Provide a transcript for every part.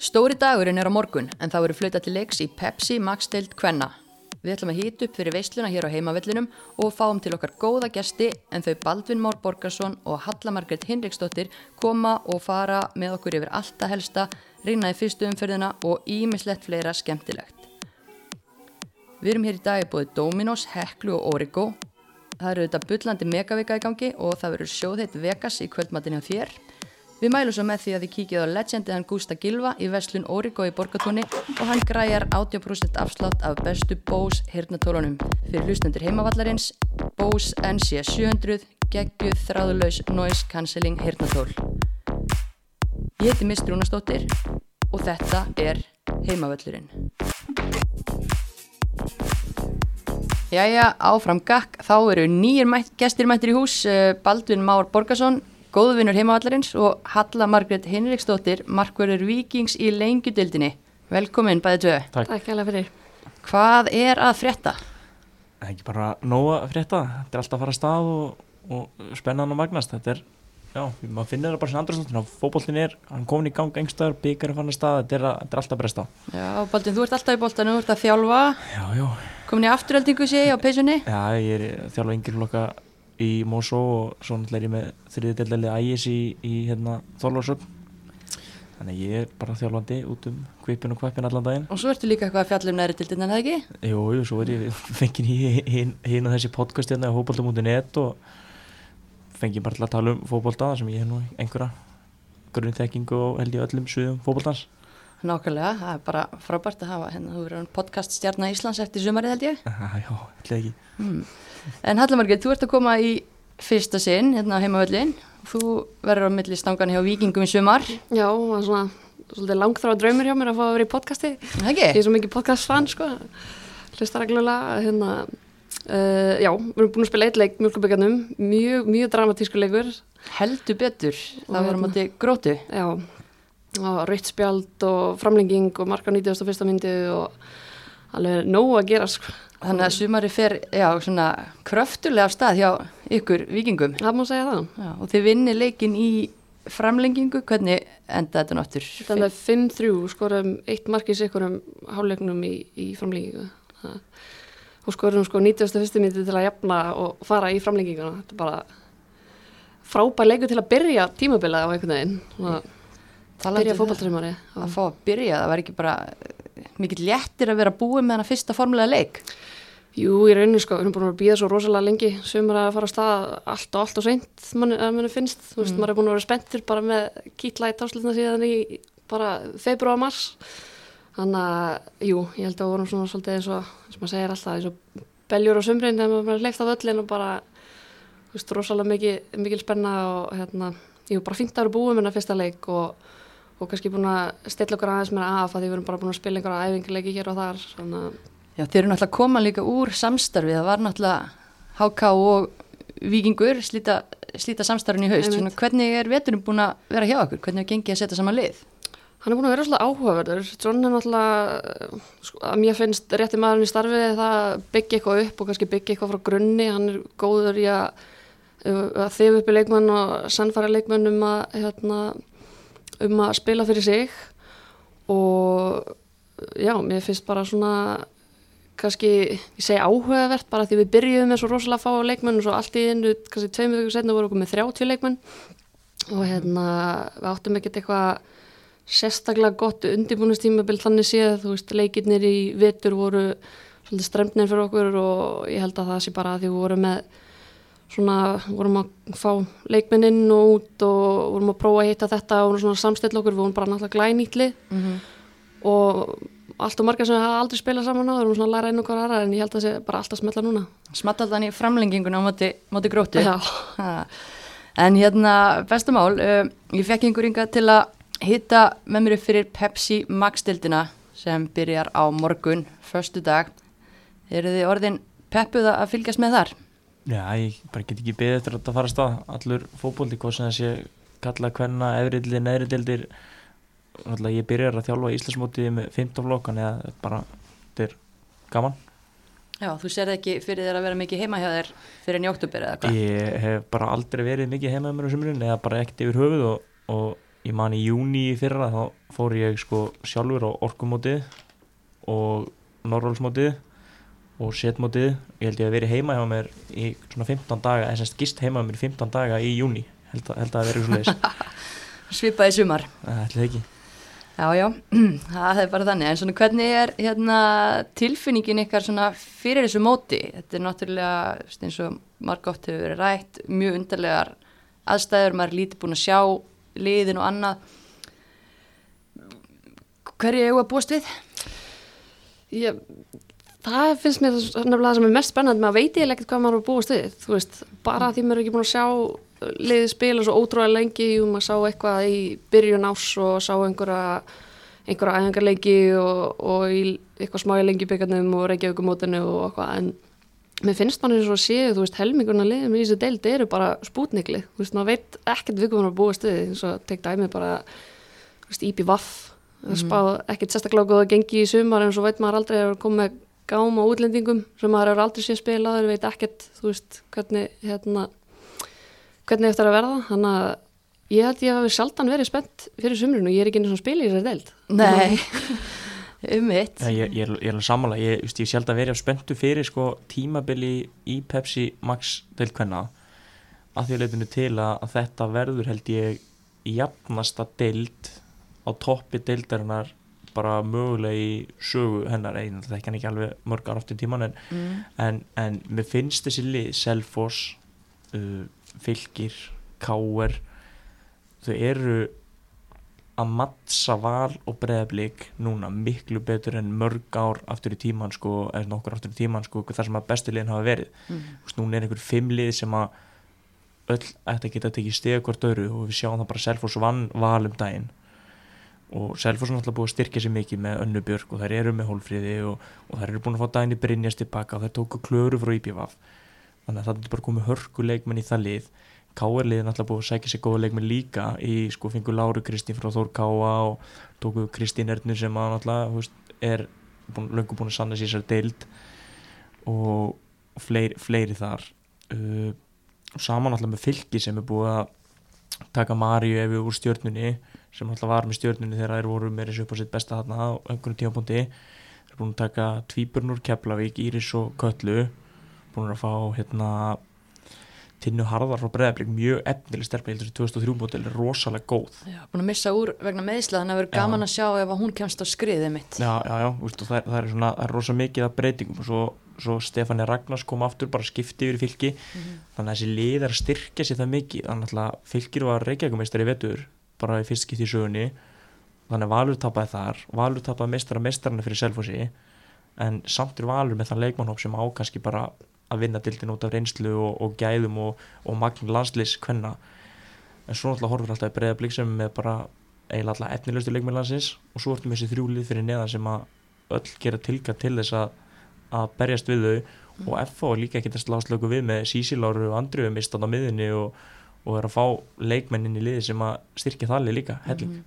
Stóri dagurinn er á morgun en það verður flauta til leiks í Pepsi Max-deild Kvenna. Við ætlum að hýta upp fyrir veisluna hér á heimavellinum og fáum til okkar góða gesti en þau Baldvin Mór Borgarsson og Halla Margret Hinriksdóttir koma og fara með okkur yfir alltaf helsta, reyna í fyrstu umferðina og ímislegt fleira skemmtilegt. Við erum hér í dag í bóði Dominos, Heklu og Origo. Það eru þetta bullandi megavika í gangi og það verður sjóðheit Vegas í kvöldmatinni á þér. Við mælum svo með því að þið kíkið á legendiðan Gústa Gilva í Veslun Origo í Borgatúni og hann græjar 80% afslátt af bestu Bose hirnatólunum. Fyrir hlustendur heimavallarins, Bose NC700, geggjuð þráðulegs noise cancelling hirnatól. Ég heiti Mist Rúnastóttir og þetta er heimavallurinn. Jæja, áfram gakk, þá eru nýjir mætt, gestir mættir í hús, eh, Baldvin Már Borgarsson, góðvinnur heimavallarins og Halla Margret Hinriksdóttir, markverður vikings í lengjudildinni. Velkomin bæði tvö. Takk. Takk hella fyrir. Hvað er að frétta? Það er ekki bara nóga frétta, þetta er alltaf að fara að stað og, og spennan og magnast, þetta er, já, maður finnir það bara sem andrasnóttin, fókbóltin er, hann komin í gang engstar, byggar er fann að stað, þetta er, þetta er alltaf að bresta. Já, Baldvin, þú ert alltaf í boltanu, þú ert að þjálfa, Já, já, komin í afturöldingu sé ég á peysunni. já, ég er að þjálfa yngir flokka í Mosó og svo náttúrulega er ég með þriðdeldalið ægis í, í hérna Þorlórsögn. Þannig ég er bara þjálfandi út um kvipin og kvipin allan daginn. Og svo ertu líka eitthvað að fjalla um næri dildin, en það ekki? Jú, jú, svo er ég fengið í hinn hin og þessi podcast hérna á fókbólta.net og fengið bara til að tala um fókbólta þar sem ég hef nú einhverja grunnþekkingu og held ég öllum suðum fókbóltans. Nákvæmlega, það er bara frábært að hafa hérna, þú verður podcast stjarnar Íslands eftir sumarið held ég. Já, ætla ekki. Mm. En Hallamargið, þú ert að koma í fyrsta sinn hérna á heimavöllin. Þú verður á milli stangan hjá Víkingum í sumar. Já, það var svona svolítið langþráð draumur hjá mér að fá að vera í podcasti. Það Ég er svo mikið podcast fan, sko. Hlustar reglulega, hérna, uh, já, við erum búin að spila eitt leik mjölkubíkarnum, mjög, mjög dramatísku leikur. Heldur betur. Það var á hérna- móti grótu. Já, og rautt spjald og framlenging og marka 91. myndi og alveg nóg að gera, sko. Þannig að sumari fer, já, svona kröftulega af stað hjá ykkur Víkingum. Það má segja það. Já, og þið vinni leikin í framlengingu. Hvernig enda þetta náttur? Þannig að 5-3 skorum eitt mark í sikurum háleiknum í, í framlengingu. Það- Og skorum sko 91. myndi til að jafna og fara í framlenginguna. Þetta er bara frábær leikur til að byrja tímabilið á einhvern veginn. Talandi byrja um það. fótballtrymari. að fá að byrja, það var ekki bara eh, mikill léttir að vera búið með hana fyrsta formulega leik Jú, í rauninni sko, við erum búin að býða svo rosalega lengi. Sumar að fara á stað allt og allt og seint, mann, að mann finnst. Þú veist, maður er búin að vera spenntur bara með kýtla í táslutna síðan í bara februar mars. Þannig að, jú, ég held að við vorum svona svolítið eins og, sem maður segir alltaf, eins og beljur á sumrin þegar maður bara leift af öllin og bara, þú veist, rosalega mikil, mikil spenna og hérna, jú, bara fínt að vera búið með hennar fyrsta leik og, og kannski búin að stilla okkur aðeins meira af að því við erum bara búin að spila einhverja æfingarleiki hér og þar, Já, þeir eru náttúrulega koma líka úr samstarfi það var náttúrulega HK og Víkingur slíta, slíta samstarfin í haust. Svona, hvernig er veturinn búin að vera hjá okkur, hvernig er gengið að setja saman lið Hann er búin að vera svolítið áhugaverður. John er náttúrulega, sko, að mér finnst rétti maðurinn í starfi það að byggja eitthvað upp og kannski byggja eitthvað frá grunni. Hann er góður í að, að þif upp í leikmenn og sannfæra leikmenn um að, hérna, um að spila fyrir sig og já, mér finnst bara svona kannski, ég segi áhugavert bara því við byrjuðum með svo rosalega fá leikmenn og svo allt í innu, kannski tveimur vikur setna voru okkur með 30 leikmenn og hérna við áttum ekkert eitthvað sérstaklega gott undirbúinustímabil þannig séð, þú veist, leikirnir í vetur voru svolítið stremnir fyrir okkur og ég held að það sé bara að því við vorum með svona, vorum að fá leikmenninn út og vorum að prófa að hitta þetta og svona samstill okkur, við vorum bara náttúrulega glænýtli mm -hmm. og allt og margar sem hafa aldrei spilað saman á, við vorum svona að læra einu okkar aðra en ég held að það sé bara alltaf smetla núna. Smattaldan í framlenginguna á móti, móti grótu Já, Ha. En hérna, bestamál, uh, ég fekk einhver yngar til að hitta með mér upp fyrir Pepsi Max-dildina sem byrjar á morgun, förstu dag. Eru þið orðin peppuð að fylgjast með þar? Já, ég bara get ekki beðið eftir að þetta fara að stað. Allur fókbólti, hvað sem þessi kalla hvenna, efriðli, neðriðildir. Náttúrulega ég byrjar að þjálfa í Íslandsmótið með 15 flokkan eða bara, þetta er gaman. Já, þú serð ekki fyrir þér að vera mikið heima hjá þér fyrir oktober eða hvað? Ég hef bara aldrei verið mikið heima með mér á sumrun eða bara ekkert yfir höfuð og, og ég man í júni í fyrra þá fór ég sko sjálfur á orkumótið og norrálsmótið og setmótið ég held ég að veri heima hjá mér í svona 15 daga, eða semst gist heima hjá mér í 15 daga í júni, held, að- held að það veri svo leiðis Svipaði sumar. það ætli það ekki Já, já, það er bara þannig. En svona hvernig er hérna, tilfinningin ykkar svona fyrir þessu móti? Þetta er náttúrulega, eins og margótt hefur verið rætt, mjög undarlegar aðstæður, maður er lítið búin að sjá liðin og annað. Hverju eigum að búast við? Ég, það finnst mér nefnilega það sem er mest spennandi maður veit ég ekkert hvað maður er að búast við þú veist, bara því maður er ekki búin að sjá liðið spila svo ótrúlega lengi og maður sá eitthvað í byrjun ás og sá einhverja einhverja æfingarleiki og, og eitthvað smá í lengi byggarnum og reykjavíkumótinu og eitthvað en mér finnst mann eins og að séu, þú veist, helmingurna liðum í þessu deild eru bara spútnikli þú veist, maður veit ekkert við hvað maður er að búast við eins og tek dæmið bara þú veist, íbí vaff það spáð ekkert sérstaklega góð að gengi í sumar en svo veit maður aldrei að koma með gám á útlendingum sem maður er aldrei sé spila þeir veit ekkert, þú veist, hvernig hérna, hvernig eftir að verða. Þannig að ég held ég hafi sjaldan verið spennt fyrir sumrinu og ég er ekki einu svona spila í þessari deild. Nei, um mitt. Já, ég, ég, er- ég er alveg sammála, ég, just, ég sjálf að vera spenntu fyrir sko tímabili í Pepsi Max deildkvenna að því að leitinu til að, að þetta verður held ég jafnasta deild á toppi deildarinnar bara mögulega í sögu hennar einu, það ekki hann ekki alveg mörg ára aftur í tíman en, Mm. en, en mér finnst þessi lið Selfoss, uh, Fylgir Káer þau eru að mattsa val og breðablík núna miklu betur en mörg ár aftur í tíman sko, eða nokkur aftur í tíman sko, þar sem að bestu liðin hafa verið Mm. Núna er einhver fimm lið sem að öll ætti að geta tekið steg hvort öru og við sjáum það bara Selfoss vann val um daginn og Selfoss er náttúrulega búið að styrkja sér mikið með Önnu Björk og þær eru með Hólfríði og, og þær eru búin að fá í Brynjast tilbaka og þær tóku klöru frá IPVaf þannig að það er bara komið hörku leikmenn í það lið. K.R. liðið náttúrulega búið að sækja sér góða leikmenn líka í sko fengu Láru Kristín frá Þór Káa og tóku Kristín Ernur sem að náttúrulega veist, er búin, löngu búin að sanna sér sér deild og fleiri, fleiri þar. Uh, saman náttúrulega með fylki sem er búið að taka Maríu ef við úr stjörnunni sem náttúrulega var með stjörnunni þegar þær voru með þessu upp á sitt besta þarna á einhvern tímapunkti þeir eru búin að taka Tvíburnur Keflavík, Íris og Köllu búin að fá hérna Tinnu Harðar frá Breiðablík mjög efnileg sterfni, ég heldur þessi 2003 mótil er rosalega góð. Já, búin að missa úr vegna meðisla, þannig að verður Já. gaman að sjá ef hún kemst á skriðið mitt. Já, já, já, úst, það, er, það er svona það er rosa mikið af breytingum og svo, svo Stefani Ragnars kom aftur bara skipti yfir fylki. Þannig að þessi lið er að styrkja sér það mikið. Þannig að fylkir var reykjagumestari í vetur bara í fyrst skipti í sögunni. Þannig að Valur tapaði þar. Valur tapaði mestara mestarana fyrir Selfossi. En samt er Valur með þann leikmannhóp sem á kannski bara að vinna dildin út af reynslu og, og gæðum og, og magn landslis kvenna. En svo náttúrulega horfir alltaf í breyðablík sem er með bara eiginlega alltaf efnilegustu leikmannlandsins og svo ertum við þessi þrjúlið fyrir neðan sem að öll gera tilkall til þess að, að berjast við þau. Og er líka ekkert að slást lögu við með Sísiláru og Andriðu mistan á miðinni og, og er að fá leikmennin í liði sem að styrkja það lið líka, helling Mhm.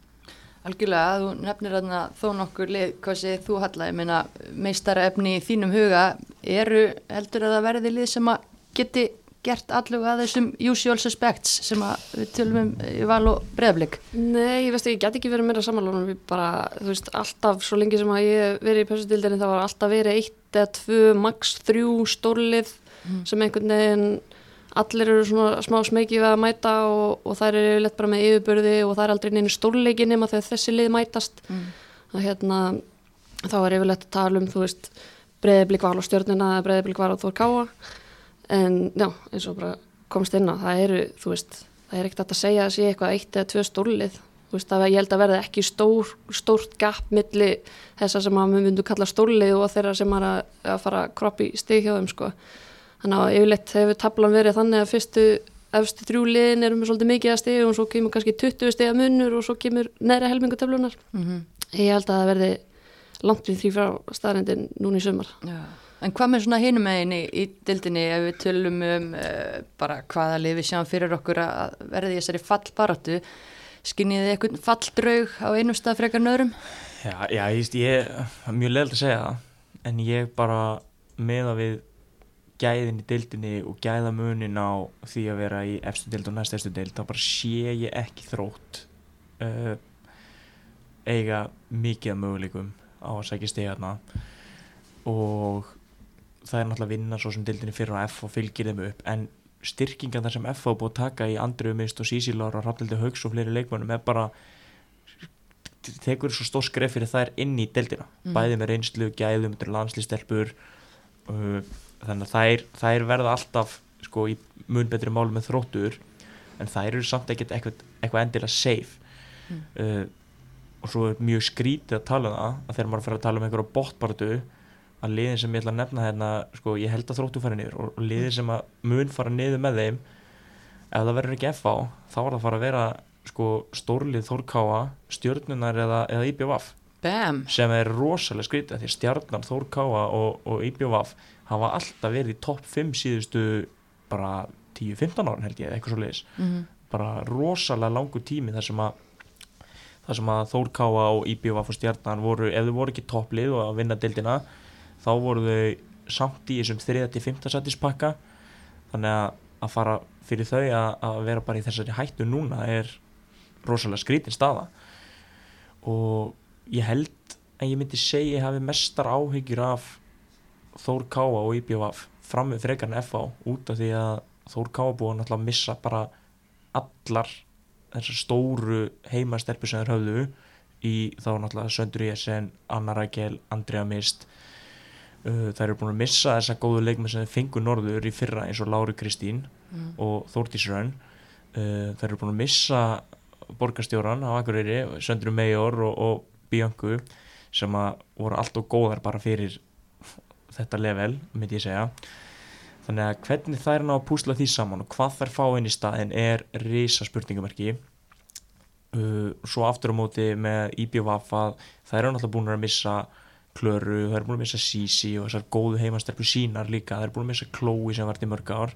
Algjörlega, þú nefnir þarna þó nokkur lið, hvað sé þú Halla, ég meina meistara efni í þínum huga eru heldur að það verði lið sem að geti gert að þessum usual suspects sem að við tölum um í val og breðablik. Nei, ég veist ég get ekki verið meira samanlónum við bara, þú veist, alltaf svo lengi sem að ég hef verið í persundildinni það var alltaf verið eitt eða tvö, max þrjú stórlið sem einhvern veginn allir eru svona smá smekið við að mæta og, og þær eru lett bara með yfirbörði og það er aldrei neina stórleiki nema þegar þessi lið mætast Mm. að hérna þá er yfirlegt að tala um, þú veist breyðiblik val á stjörnuna eða breyðiblik val á Þór Káa en já, eins og bara komst inn á það eru, þú veist, það er ekkert að segja að sé eitthvað eitt eða tvö stórlið þú veist, að ég held að verði ekki stór, stórt gap milli þessa sem að við myndum kalla stórlið og þeirra sem er að, að fara að kroppi stig hjá þeim sko. Þannig að yfirleitt hefur tablan verið þannig að fyrstu efstu þrjú liðin eru með svolítið mikið að stig og svo kemur kannski 20 stiga munur og svo kemur neðra helmingu tablunar Mm ég held að það verði langt við því frá staðrendin núna í sumar. Já. En hvað með svona hinum megin í, í dildinni ef við tölum um uh, bara hvaða lið við sjáum fyrir okkur að verði í þessari fallbaráttu? Skinnið þið eitthvað falldraug á einum stað frekar nöðrum? Já, já, ég ég það er mjög leiðilegt að segja það. En ég bara meða við gæðin í deildinni og gæða munin á því að vera í efstu deild og næst efstu deild þá bara sé ég ekki þrótt uh, eiga mikið möguleikum á að sækja stegjarna og það er náttúrulega að vinna svo sem dildinni fyrir á F og fylgir þeim upp en styrkingan þar sem F á búið að taka í Andriu Mist og Sísílar og Rafnildi Haugs og fleiri leikmönnum er bara tekur svo stór skref fyrir þær inn í deildina Mhm. bæði með reynslu, gæðum, landslýstelpur uh, þannig að þær, þær verða alltaf sko í mun betri máli með þróttur en þær eru samt ekkert eitthvað, eitthvað endilega safe Mm. uh, og svo er mjög skrítið að tala um það að þegar maður fyrir að tala um einhverja botbartu að liðin sem ég ætla að nefna hérna sko ég held að þróttu fara niður og, liðin sem að mun fara niður með þeim ef það verður ekki FH þá er það að fara að vera sko stórlið Þórkáa, stjörnunar eða, eða IBVF Bam! sem er rosalega skrítið því að stjarnar Þórkáa og, og IBVF hafa alltaf verið í topp 5 síðustu bara 10-15 árin held ég eða eitthvað svo leiðis Mm bara rosalega langur tími þar sem að þar sem að Þórkáa og IBVF og stjarnar voru, ef þau voru ekki topplið og að vinna deildina þá voru þau samt í þessum 3-5 sætispakka þannig að, að fara fyrir þau að, að vera bara í þessari hættu núna er rosalega skrítin staða. Og ég held að ég myndi segja ég hafi mestar áhyggjur af Þór Káa og IBVF fram með frekarinn FH út af því að Þór Káa búið náttúrulega að missa bara allar þessar stóru heimastelpur sem þeir höfðu í þá náttúrulega Söndur Jesen, Anna Rækjel, Andrea Mist uh, þær eru búin að missa þessa góðu leikmenn sem þeir fengu norður í fyrra eins og Lári Kristín Mm. og Þórdís Rönn uh, þær eru búin að missa borgarstjóran á Akureyri, Söndru Major og, og Biancu sem að voru allt og góðar bara fyrir þetta level, myndi ég segja. Þannig að hvernig þær ná að púsla því saman og hvað þær fá inn í staðin er risa spurningamerki uh, svo aftur á móti með IBVF að þær eru náttúrulega búin að missa Klöru, þær eru búin að missa Sisi og þessar góðu heimastelpu sínar líka. Þær eru búin að missa Chloe sem vart í mörg ár.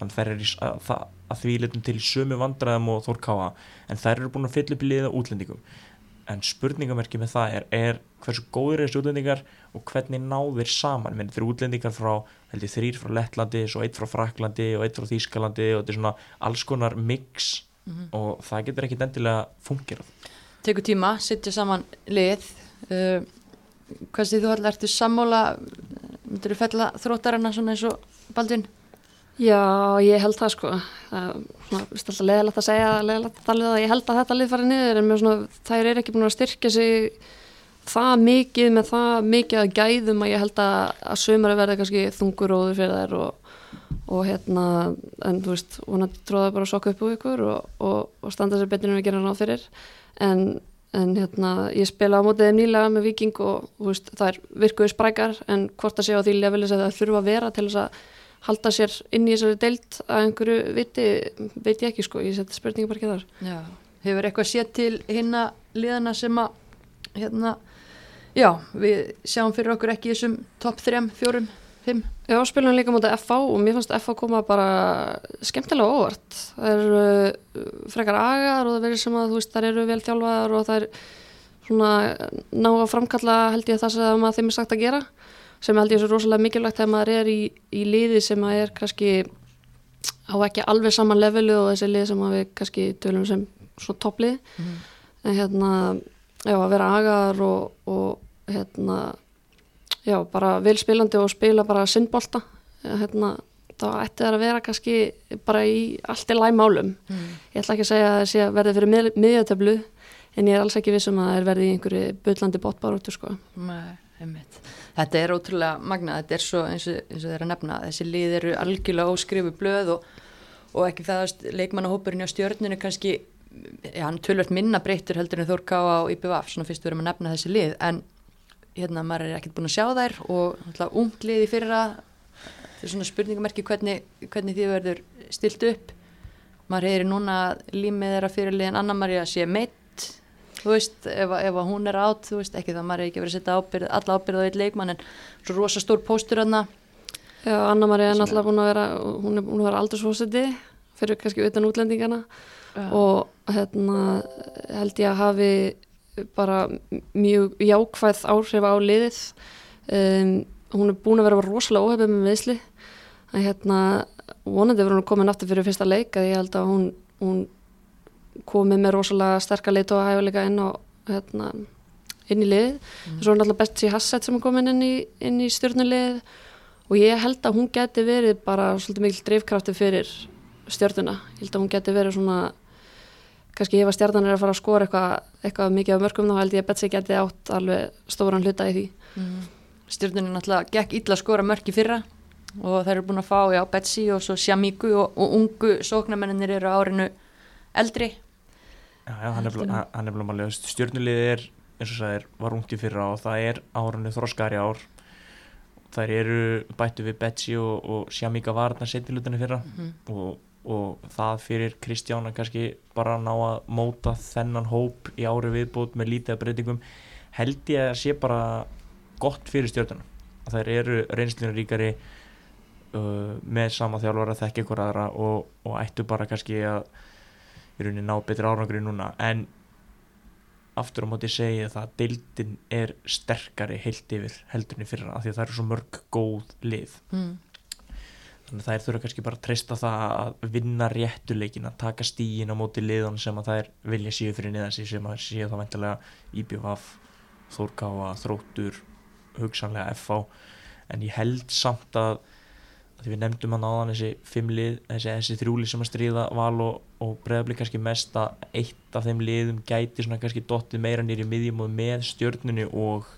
Þannig þær eru að, að, því litum til sömu vandræðum og Þór Káa en þær eru búin að fylla upp í liða útlendingum en spurningamerki með það er, er hversu góður er þessi útlendingar og hvernig náðir saman? Menn þeir útlendingar frá held ég þrýr frá Lettlandi, svo eitt frá Fraklandi og eitt frá Þýskalandi og þetta er svona alls konar mix Mhm. og það getur ekkit endilega fungerað Tekur tíma, setja saman lið. Uh, Hvað sé þú allir, ertu sammála? Myndir þú fella þróttarana svona eins og Baldvin? Já, ég held það sko. Það er alltaf leðilegt að segja, leðilegt að tala um það. Ég held að þetta lið farið niður en svona, þær eru ekki búin að styrkja sig það mikið með það mikið að gæðum að ég held að, að sömur verði kannski þunguróður fyrir þær og, og hérna, en þú veist, hún að tróða bara að sokka upp úr ykkur og, og, og standa sér betur en við gerum ráð fyrir. En, en hérna, ég spila á mótið nýlega með Viking og veist, það er virkuði sprækar en hvort að sé á því lefilis að það þurfa að vera til þess að halda sér inn í þessari deilt að einhverju viti, veit ég ekki sko, ég seti spurningi bara ekki þar. Já. Hefur eitthvað séð til hinna liðana sem að hérna, já, við sjáum fyrir okkur ekki þessum topp 3, 4, 5 Já, spilum líka mútið FH og mér fannst FH koma bara skemmtilega óvart. Það eru uh, frekar agar og það verður sem að þú veist, þær eru vel þjálfaðar og það er svona ná að framkalla held ég það sem að þeim er sagt að gera sem held ég svo rosalega mikilvægt þegar maður er í, í liði sem að er kannski á ekki alveg saman levelu og þessi lið sem að við kannski tölum sem svona topplið Mhm. en hérna, já, að vera agar og, og hérna já, bara vilspilandi og spila bara sinnbolta hérna, þá ætti það að vera kannski bara í allt í lægmálum mm. ég ætla ekki að segja að það sé að verði fyrir mið, miðjötöflu en ég er alls ekki vissum að það er verði í einhverju bullandi botbaróttu sko. Nei, einmitt. Þetta er ótrúlega magnað, þetta er svo eins og, eins og þeir að nefna, þessi lið eru algjörlega óskrifu blöð og, og ekki það að leikmannahópurinn á stjörnunu kannski, já, hann tölvöld minna breyttur heldur en Þór Ká á IPVF, svona fyrst við erum að nefna þessi lið, en hérna maður er ekkert búin að sjá þær og ungt lið í fyrra, þetta er svona spurningamerki hvernig, hvernig því verður stilt upp. Maður heyri núna límið þeirra fyrirliðin Anna Maria sé meitt þú veist, ef, ef hún er átt þú veist, ekki það maður er ekki verið að setja ábyrð, alla ábyrð á eitt leikmann en svo rosa stór póstur hann Já, Anna Maria er náttúrulega búin að vera hún er búin að vera aldursfósiti fyrir kannski utan útlendingana og hérna held ég að hafi bara mjög jákvæð áhrif á liðið. Um, hún er búin að vera rosalega óhefið með meðsli að hérna vonandi verður hún komin aftur fyrir fyrsta leik að ég held að hún, hún komið með rosalega sterkar leit og hæfuleika inn á hérna, inn í lið mm. svo er náttúrulega Betsy Hassett sem er komin inn í, í stjórnulið og ég held að hún geti verið bara svolítið mikil drivkrafti fyrir stjórnuna, ég held að hún geti verið svona kannski ef að stjórnan er að fara að skora eitthvað, eitthvað mikið á mörgum þá held ég að Betsy geti átt alveg stóran hluta í því mm. Stjórnunin náttúrulega gekk illa að skora mörg í fyrra og þeir eru búin að fá, já, Betsy og svo Sjamíku og, og ungu sóknarmenninir eru árinu eldri hann er bara málega stjórnulegið er, eins og það er, var ungt í fyrra og það er árinu þróskari ár. Þær eru bættu við Betsy og, og Sjamíka var þarna setjilutinu fyrra. Mm -hmm. og, og það fyrir Kristjána kannski bara ná að móta þennan hóp í ári viðbútt með lítið breytingum held ég að sé bara gott fyrir stjórnuna þær eru reynslinu ríkari uh, með sama þjálfara þekk ykkur aðra og, og ættu bara kannski að í rauninni ná betri árangri núna. En aftur á móti segja það að deildin er sterkari heilt yfir heldurni fyrra af því að það eru svo mörg góð lið. Mm. þannig að það er þurfa kannski bara að treysta það að vinna réttuleikin að taka stígin á móti liðan sem að það er vilja síðu fyrir niðan sig sem að síðu þá vendilega Íbjöfaf, Þórkáa, Þróttur hugsanlega FH en ég held samt að við nefndum hann áðan þessi fimmlið, þessi, þessi þrjúlið sem að stríða val og, og bregðarblið kannski mest að eitt af þeim liðum gæti svona kannski dottið meira nýri miðjum og með stjórnunu og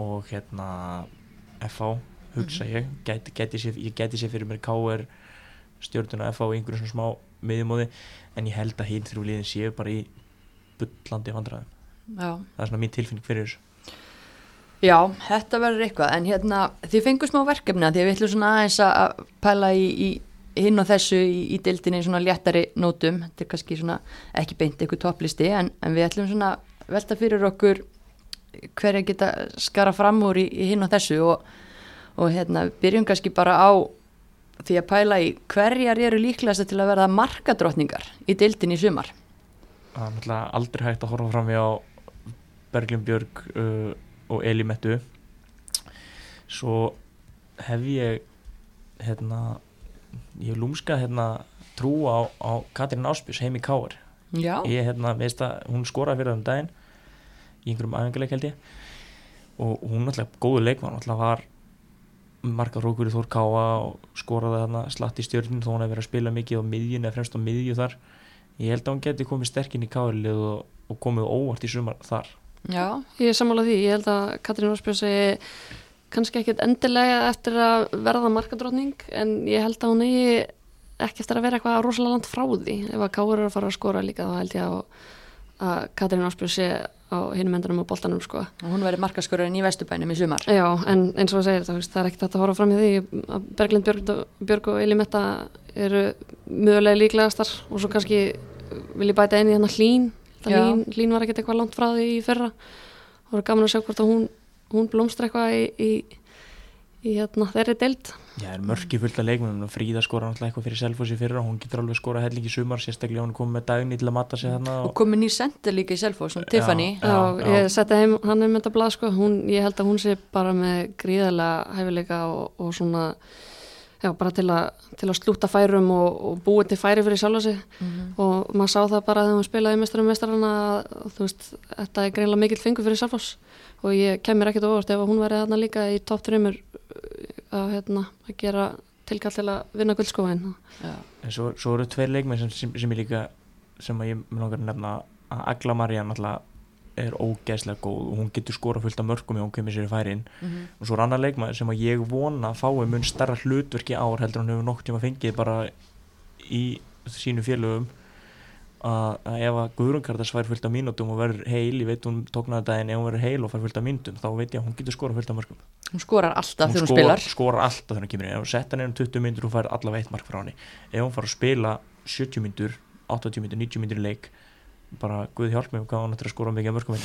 og hérna FH, hugsa mhm. ég gæti, gæti sér, ég gæti sér fyrir mér K.R. stjórnuna FH og einhverjum svona smá miðjumóði, en ég held að hinn þrjúliðin séu bara í byllandi vandræðum það er svona mín tilfinning fyrir þessu Já, þetta verður eitthvað, en hérna þið fengur smá verkefni að því við ætlum svona aðeins að pæla í, í hinn og þessu í, í dildinni svona léttari nótum, þetta er kannski svona ekki beint eitthvað topplisti, en, en við ætlum svona velta fyrir okkur hverja geta skara fram úr í, í hinn og þessu. Og, og hérna byrjum kannski bara á því að pæla í hverjar eru líklegast til að verða markadrottningar í dildinni í sumar. Það er náttúrulega aldrei hægt að horfa fram í á Berglum Björg uh, og Elimettu svo hef ég hérna ég lúmska hérna trú á, á Katrín Áspjós heim í Káar ég hérna veist að hún skoraði fyrir það um daginn í einhverjum aðenguleik held ég. Og hún alltaf góðu leikmann alltaf var marga rókur í Þór Káa og skoraði þarna slatt í stjórnum þó hún hefði verið að spila mikið á miðjun eða fremst á miðju þar. Ég held að hún geti komið sterkinn í Káarlið og, og komið óvart í sumar þar Já, ég er sammálað því. Ég held að Katrín Ósbjörn segi kannski ekkert endilega eftir að verða markadrótning en ég held að hún eigi ekki eftir að vera eitthvað rosalega land frá því. Ef að Káur eru að fara að skora líka þá held ég að, að Katrín Ósbjörn sé á hinum endunum og boltanum sko. Og hún verið markaskorurinn í Vestubænum í sumar. Já, en eins og það segir það, það er ekkert að horfa fram í því að Berglind Björg, Björg og Eli Metta eru mögulega líklegastar og svo kannski vil ég bæta eini hérna hlín Lín, Lín var ekkert eitthvað langt frá því í fyrra. Og það var gaman að sjá hvort að hún, hún blómstra eitthvað í, í, í hérna, þeirri deild. Já, það er mörki fullt af leikmennum Fríða skora náttúrulega eitthvað fyrir Selfos í fyrra. Hún getur alveg skora hellingi sumar, sérstaklega hún kom með dagni til að matta sig þarna og, og komið nýr sendir líka í Selfos, Tiffany. Já, já, já. ég setti heim hann um þetta blad sko, hún, ég held að hún sé bara með gríðarlega hæfileika og, og svona já, bara til, a, til að slúta færum og, og búið til færi fyrir sjálf sig. Mm -hmm. og maður sá það bara þegar maður spilaði mestarum mestarana að þú veist, þetta er greinlega mikill fengu fyrir Salfors og ég kemur ekkert óvart ef hún væri þarna líka í top 3 uh, að, hérna, að gera tilkall til að vinna guldskóin En svo, svo eru tveir leikmenn sem, sem, sem ég líka sem ég mun okkar nefna að Agla Marja náttúrulega er ógeðslega góð og hún getur skora fullt af mörgum og hún kemur sér í færin. Mm -hmm. og svo er annar leikmaður sem að ég vona að fái mun starra hlutverki ár heldur hann hefur nokk tíma fengið bara í sínu félögum. Að, ef að Guðrungardas fær fullt af mínutum og verður heil, ég veit hún tóknaði daginn ef hún verður heil og fær fullt af mínutum þá veit ég að hún getur skora fullt af mörgum hún skorar alltaf þegar hún spilar. hún skorar alltaf þegar hún kemur ef hún setja henni um 20 mínutur og fær allavega eitt mark frá henni. Ef hún far að spila 70 mínutur 80 mínutur, 90 mínutur í leik bara Guð hjálp mig um hvað hann ættir að skóra mikið að mörgum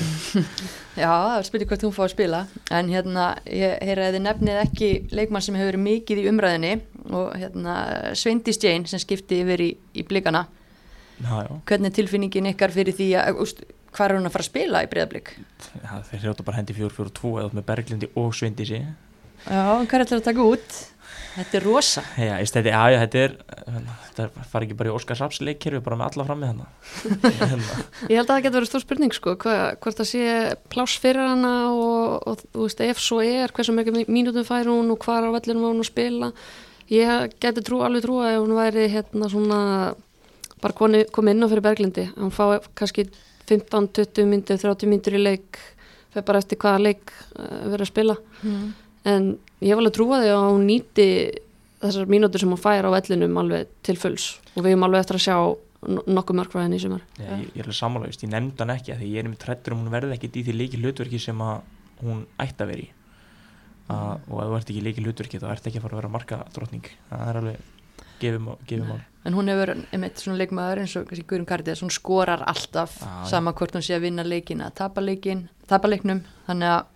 Já, það spyrir hvort hún fá að spila en hérna, ég heyra að þið nefnið ekki leikmann sem hefur verið mikið í umræðinni og hérna Sveindis Jane sem skipti yfir í, í blikana já, já. hvernig tilfinningin ykkar fyrir því að úst, hvað er hún að fara að spila í breyðablik? Já, þeir hljóta bara hendi 4-4-2 eða með Berglindi og Sveindisi Já, hvað er þetta að taka út? Þetta er rosa. Já, ég stætti, já, já, þetta er þetta fari ekki bara í Óskars Raps leikkerfi bara með alla fram með hana Ég held að það getur verið stór spurning sko, hva, hvort það sé pláss fyrir hana og, og þú veist, ef svo er hversu mikið mínútum fær hún og hvar á vellinum var hún að spila. Ég geti trú, alveg trú að ef hún væri hérna svona bara komið inn á fyrir Berglindi hann fá kannski 15-20 myndir 30 myndir í leik fyrir bara eftir hvaða leik uh, verið að spila. Mm. en ég hef alveg trúið að hún nýti þessar mínútur sem hún fær á vellinum alveg til fulls. Og við hefum alveg eftir að sjá nokkuð mörg frá henni í sumar. Ja, ég, ég er alveg samanlægist, ég nefnd hann ekki því ég er með trættur um hún verði ekkit í því líki hlutverki sem hún ætti að veri uh, og ef þú ert ekki líki hlutverki þá ert ekki að fara að vera marka drotning það er alveg gefum, gefum á en hún hefur einmitt svona leikmaður eins og Guðrun Kardið hún skorar alltaf ah, sama hvort hún sé að vinna leikin að tapa leikin tapa leiknum. Þannig að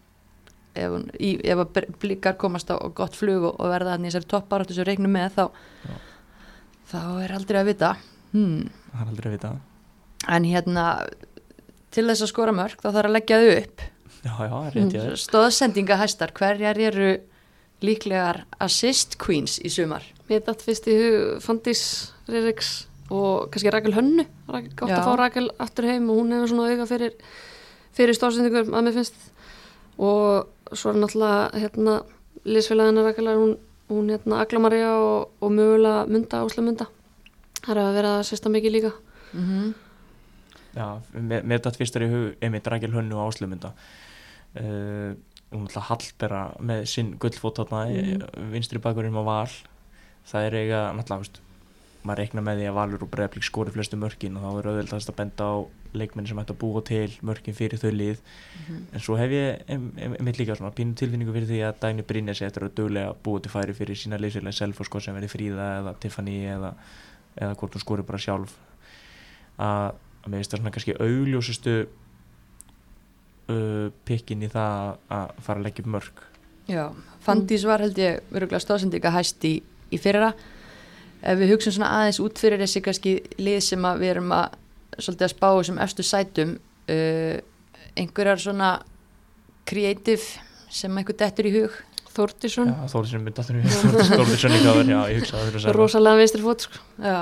ef, hún, í, ef að blikar komast á gott flug og, og verða þannig þessari toppáratu sem reiknum með þá já. þá er aldrei að vita. Hmm. það er aldrei að vita. En hérna til þess að skora mörg þá þarf að leggja þau upp. Já, já, hmm. stóðsendinga hæstar hverjar eru líklegar assist queens í sumar? Mér þetta fyrst í hug Fandís Rirriks og kannski Rækjel Hönnu. Gátt að fá Rækjel aftur heim og hún hefur svona auga fyrir, fyrir stórsendingum að mér finnst. Og svo er náttúrulega hérna lísfélagina Rækjelar hún, hún hérna Agla Maria og, og mögulega Munda, Ásla Munda það er að vera að sérsta mikið líka mm -hmm. Já, mér er þetta fyrst er í hug einmitt Rækjel Hönnu og Ásla Munda uh, hún ætla að hallbera með sinn gullfót þarna mm. vinstri bakurinn á val það er eiga náttúrulega, veist, maður reikna með því að Valur og Breiðablík skori flestu mörkin og þá er auðvitað að benda á leikmenn sem ætti að búa til mörkin fyrir þau lið. Mm -hmm. en svo hef ég mitt líka svona pínu tilfinningu fyrir því að Dagni Brynja sé eftir að dögulega búa til færi fyrir sína leysirlega self sko, sem verði Fríða eða Tiffany eða, eða hvort hún skori bara sjálf. Að, mér finnst það svona kannski augljósustu uh, pikkin í það að fara að leggja mörk. Já, Fandís var held ég virkulega stóðsendika hæst í í fyrra ef við hugsun svona aðeins út fyrir þessi kannski lið sem við erum að svolítið að spá sem eftir sætum uh, einhverjar svona kreatív sem eitthvað dettur í hug? Þórtísson Já, Þórtísson myndi alltaf í hug. Þórtísson í káður, já, ég hugsa það Rósalega veistri fót sko. já.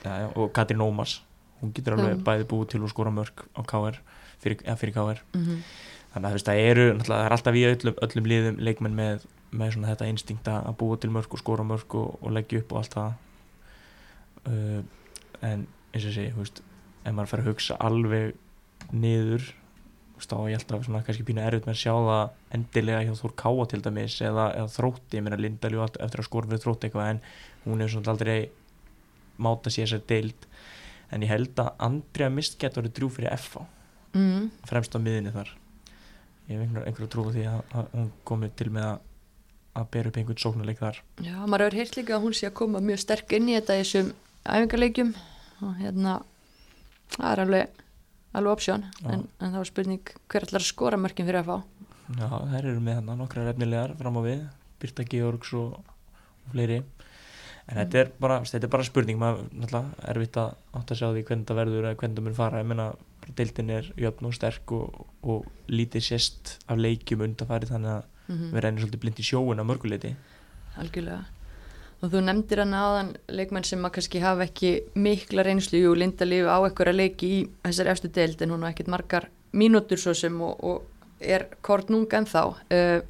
Já, já, og Katrín Ómars hún getur alveg bæði búið til að skora mörg á káður, fyrir, fyrir káður mm -hmm. þannig að það eru, það er alltaf í öllum, öllum liðum leikmenn með með svona þetta instinkt að búa til mörg og skora mörg og, og leggja upp og allt það uh, en eins og sé, þú veist ef maður fer að hugsa alveg niður þá er ég alltaf svona kannski pínu erfitt með að sjá það endilega hjá Þór Káa til dæmis eða, eða þrótti, ég meina Lindaljú eftir að skora fyrir þrótti eitthvað en hún er svona aldrei máta sér sér deild. En ég held að Andrea Mist getur verið drjú fyrir FA mm. fremst á miðinni þar. Ég hef einhverju einhver trú því að, að hún komið til með að að bera upp einhvern sóknarleik þar. Já, maður hefur heilt líka að hún sé að koma mjög sterk inn í þetta þessum æfingarleikjum og hérna það er alveg, alveg option en, en það var spurning hver allar skora mörgum fyrir að fá? Já, þær eru með hann nokkra refnilegar fram á við Birta Georgs og, og fleiri. En mm. þetta, er bara, þetta er bara spurning maður náttúrulega erfitt að átt að sjá því hvernig það verður eða hvernig það mun fara. Ég menna, deildin er jöfn og sterk og, og lítið sérst af leikjum undanfarið þannig að mm -hmm. við reynir svolítið blind í sjóun á mörguleiti Algjörlega og þú nefndir hann aðan leikmenn sem að kannski hafa ekki mikla reynslu. Og linda lífi á eitthvað að leiki í þessari eftir deild en hún har ekkert margar mínútur svo sem og, og er kort nung en þá uh,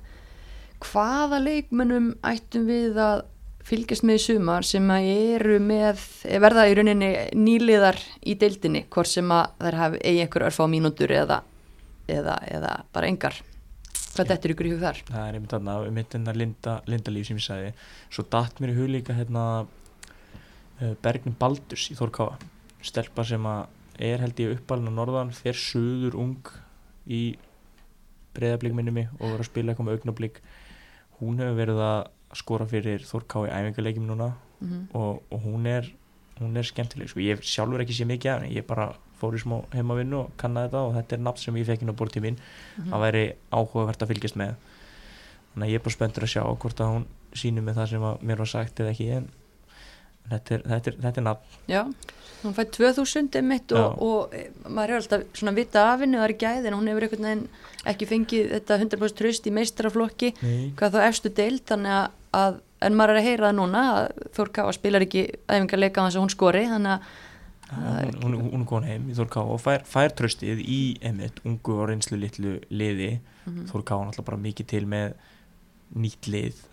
hvaða leikmennum ættum við að fylgjast með í sumar sem að eru með verða í rauninni nýliðar í deildinni hvort sem að þær hafi eigi einhver örf á mínútur eða, eða, eða bara engar Hvað dættur ykkur í hug þar? Það er einmitt þarna, einmitt hérna linda, lindalíf sem ég sagði. Svo dætt mér í hug líka hérna uh, Bergnin Baldurs í Þórkáa. Stelpa sem að er held ég uppalinn á norðan, fer söður ung í breyðablík minni mig og verður að spila eitthvað með augnablík. Hún hefur verið að skora fyrir Þórkáa í æfingarleikjum núna mm -hmm. og, og hún er, hún er skemmtileg. Sko, ég sjálfur ekki sé mikið af henni, ég er bara fór í smá heimavinnu og kannaði þetta og þetta er nafn sem ég fekk inn á bortíminn mm -hmm. að væri áhugavert að fylgjast með þannig að ég er bara spenntur að sjá hvort að hún sínir með það sem mér var sagt eða ekki en, þetta er, þetta er, þetta er nafn Já, hún fætt 2000 einmitt og, og e, maður er alltaf svona vita af henni og það er gæðin hún hefur einhvern veginn ekki fengið þetta 100% tröst í meistaraflokki Nei. hvað þá efstu deild þannig að, að en maður er að heyra það núna að Þór Káa spilar ekki æfingarleika á þess að hún skori þannig að hún, hún, er komin heim í Þór Ká og fær, fær tröstið í emitt ungu og reynslu litlu liði. Mhm. Þór Ká náttúrulega bara mikið til með nýtt lið.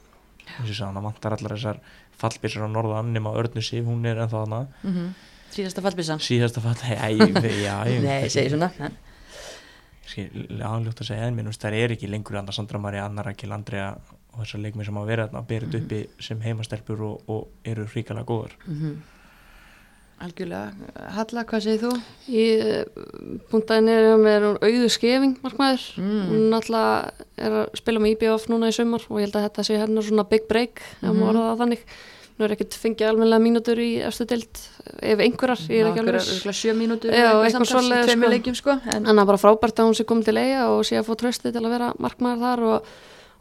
Þess að hann vantar allar þessar fallbissur á norðan nema Örnu Sif, hún er ennþá hana mm -hmm. síðasta fallbissan síðasta fall, hei, já, ég Nei, segi svona. En, áljótt að segja en minnumst það er ekki lengur Anna Sandra Maria, Anna Rakel, Andrea og þessar leikmið sem hafa verið að berið uppi sem heimastelpur og, og eru fríkala góðar. Mm Algjörlega, Halla, hvað segir þú? Í puntaðin er með hún auðu skefing markmaður. Mm. Hún alltaf er að spila með IBF núna í sumar og ég held að þetta sé hennar svona big break ef Mhm. maður orða það þannig. Nú er ekkert fengið almennilega mínútur í efstu deild ef einhverjar, ég er ekki alveg sjö mínútur Já, eitthvað eitthvað samtals í svoleiðis, tveimur sko. leikjum sko en, það er bara frábært að hún sé komið til eiga og sé að fá trösti til að vera markmaður þar og,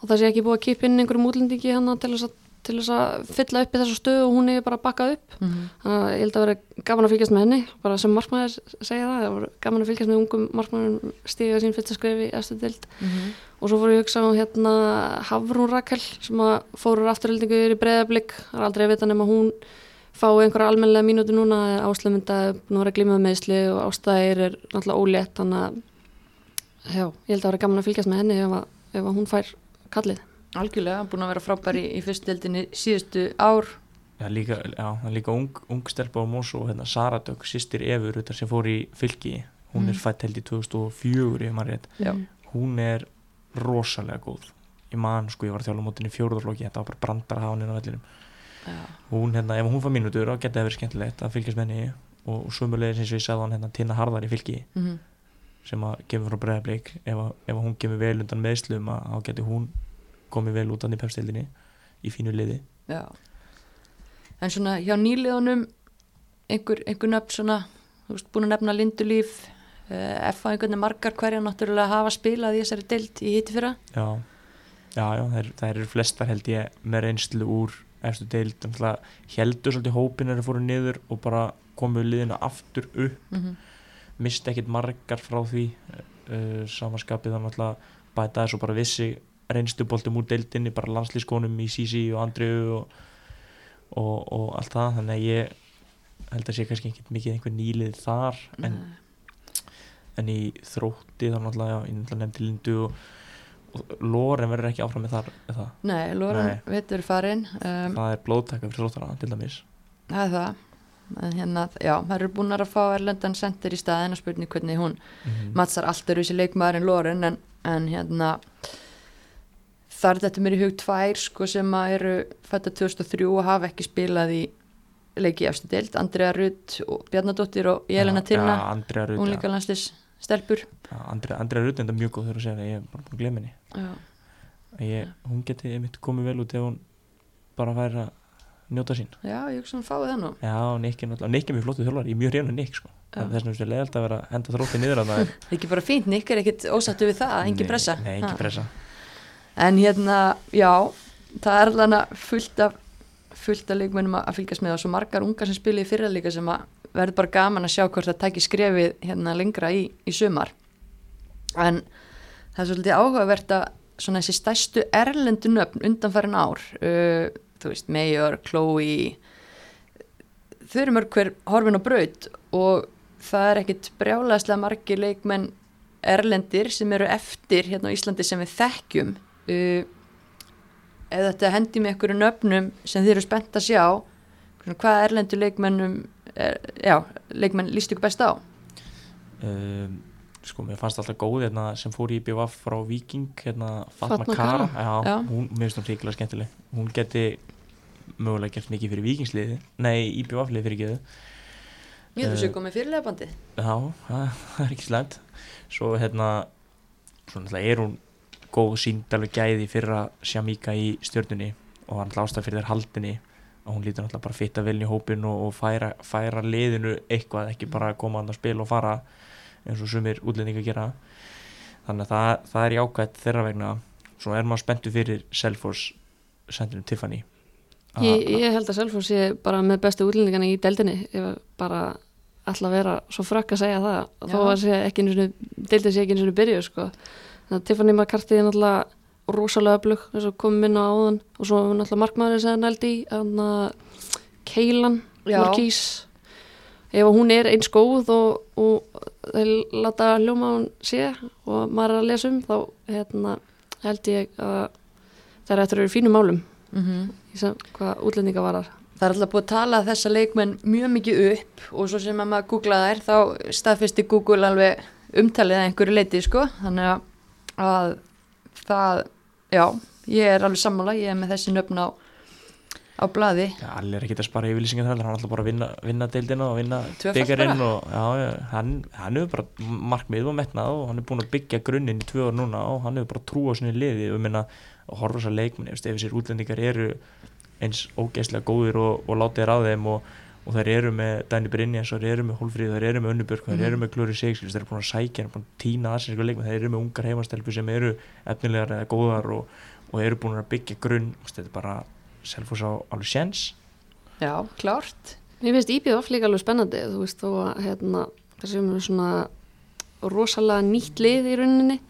og það sé ekki búið að kipa inn einhverjum útlendingi hann til þess að til þess að fylla upp í þessu stöðu og hún er bara bakkað upp. Mhm. þannig að ég held að vera gaman að fylgjast með henni bara sem markmaður segja það það gaman að fylgjast með ungum markmaður stiga sín fyrsta skrefi eftir dild Mhm. og svo fór ég að hugsa á hérna Hafrún Rakel sem að fóru afturhildingu yfir í breyðablík það er aldrei að vita nema hún fái einhverja almennilega mínútu núna. Áslöfmynda nú er að glíma meðsli og ástæðir er náttúrulega ólétt þannig að já, ég held að vera gaman að fylgjast með henni ef að, ef að hún fær kallið Algjörlega, búin að vera frábær í, í fyrstdeldinni síðustu ár. Já, líka, já, líka ung, ung stelpa á Mosó, hérna, Sara Dögg, sýstir Efur sem fór í fylki. Hún Mm. er fætt held í 2004 ef maður rétt. Hún er rosalega góð. Ég man, sko, ég var að þjála mótin í fjóruðarflokki þetta var bara brandar að hafa hann inn á vellinum. Hún, hérna, ef hún fær mínútur þá geta það verið skemmtilegt að fylgjast með henni. Og sömulegis eins og ég sagði hann hérna Tina Harðar í fylki Mhm. sem að kemur frá bregðarblik ef, ef hún kemur vel undan meðslum þá getur hún komið vel út af í pepstildinni í fínu liði Já. En svona hjá nýliðunum einhver, einhver nöfn svona þú veist, búin að nefna Lindulíf uh, F.A. einhvern veginn margar hverja náttúrulega hafa spilað í þessari deild í hitti fyrra já, já, já það, er, eru flestar held ég með reynslu úr eftir deild, heldur svolítið hópin er að fóru niður og bara komu liðina aftur upp, mm -hmm. misti ekkit margar frá því uh, samanskapið þannig að bæta þess og bara vissi reynsluboltum úr deildinni, bara landslískonum í Sisi og Andriu og, og, og allt það, þannig að ég held að sé kannski ekkit mikið einhver nýlið þar en, en í þrótti þá náttúrulega, ég náttúrulega nefndi Lindu og, og Loren verður ekki áfram með þar með Nei, Nei. veitur farin um, það er blóðtaka fyrir þróttara til dæmis. Það er það. En hérna, já, það eru búin að fá Erlendan Center í staðin og spurning hvernig hún mm. mattsar allt eru þessi leikmaður en Loren en, en hérna þar þetta mér í hug tvær sko sem að eru fætta 2003 og hafa ekki spilað í leiki í efstu deild, Andrea Rutt og Bjarnadóttir og Jelena ja, Andrea Rutt hún ja, líka landslis stelpur ja, Andrea, Andrea Rutt er enda mjög góð þegar að segja það, ég er bara ég, hún geti einmitt komið vel út ef hún bara væri að njóta sín. Já ég hugsa hún fáið það nú. Já, Nick er er mjög flottu þjálfar ég er mjög hrjónu Nick sko. Vegna finnst ég leiðalt að vera henda þrótti niður að það er það er ekki bara fínt, Nick er ekkit ósattu við það engin pressa. nei, engin Ha. En hérna, já það er alveg fullt af fullt af leikmennum að fylgjast með og svo margar ungar sem spila í fyrra líka sem að verður bara gaman að sjá hvort það tæki skrefið hérna lengra í, í sumar. En það er svolítið áhugavert að svona þessi stærstu erlendu nöfn undanfærin ár uh, þú veist, Major, Chloe þau eru mörg hver horfin á braut og það er ekkit brjálæðslega margir leikmenn erlendir sem eru eftir hérna á Íslandi sem við þekkjum uh, eða þetta hendi með einhverju nöfnum sem þið eru spennt að sjá svona, hvað erlendu leikmennum er, já, leikmenn líst ykkur best á? Um, sko, mér fannst alltaf góð hérna, sem fór í BVF frá Viking hérna, Fatma, Fatma Kara, Kara. Já, Já. hún, mér finnst hún ríkilega skemmtileg. Hún geti mögulega gert mikið fyrir Vikingsliði nei, í BVF-liði fyrir geðu Ég þú Eh, séu komið fyrirlega bandi Já, það er ekki slæmt. Svo hérna Svo náttúrulega er hún góð sínd alveg gæði fyrra Shamika í stjörnunni og hann ástæð fyrir þær haldinni og hún lítur náttúrulega bara fitta vel í hópin og, og færa, færa liðinu eitthvað ekki bara að koma hann að spila og fara eins og sumir útlendinga gera. Þannig að það, það er jákvæmt þeirra vegna. Svo er maður spenntu fyrir Selfors sendunum Tiffany. Ég, ég held að Selfoss sé bara með bestu útlendingana í deildinni. Ég bara að vera svo frakk að segja það. Já. þó að deildin sé ekki einu sinni byrju sko. Þannig að Tiffany McCarthy er náttúrulega rosalega öflug eins og komum inn á áðan. Og svo er náttúrulega markmaður sem nældi í hann að Keilan. Markís. Ef hún er eins góð og, og þeir láta hljóma hún sé og maður er að lesa um þá hérna, held ég að það er eftir að vera fínum málum. Mm í sem hvað útlendinga varar Það er alltaf búið að tala þessa leikmenn mjög mikið upp og svo sem að maður googla þær þá staðfesti Google alveg umtalið að einhverju leiti sko. Þannig að, að það, já, ég er alveg sammála, ég er með þessi nöfn á, á blaði. Já, allir er ekki að spara yfirlýsingar þar, hann er alltaf bara að vinna, vinna deildina og vinna byggarinn og já, hann, hann hefur bara markmið og metnað og hann er búin að byggja grunninn í tvö ár núna og hann hefur bara trú á sinni liði og minna að horfa þessar leikmenn ef þessir útlendingar eru eins ógeðslega góðir og, og látið er á þeim og, og þær eru með Dæni Brynjans og þær eru með Hólfríð, þær eru með Önnubjörg þær Mhm. eru með Glóri Sigskils, þær eru búin að sækja þær eru búin að tína að sér eitthvað leikmenn, þær eru með ungar heimastelpur sem eru efnilegar eða góðar og, og eru búin að byggja grunn þetta er bara selfos á alveg sjens Já, klárt. Mér finnst IBF líka alveg spennandi þú veist þó að hérna, það sem er svona rosalega nýtt lið í rauninni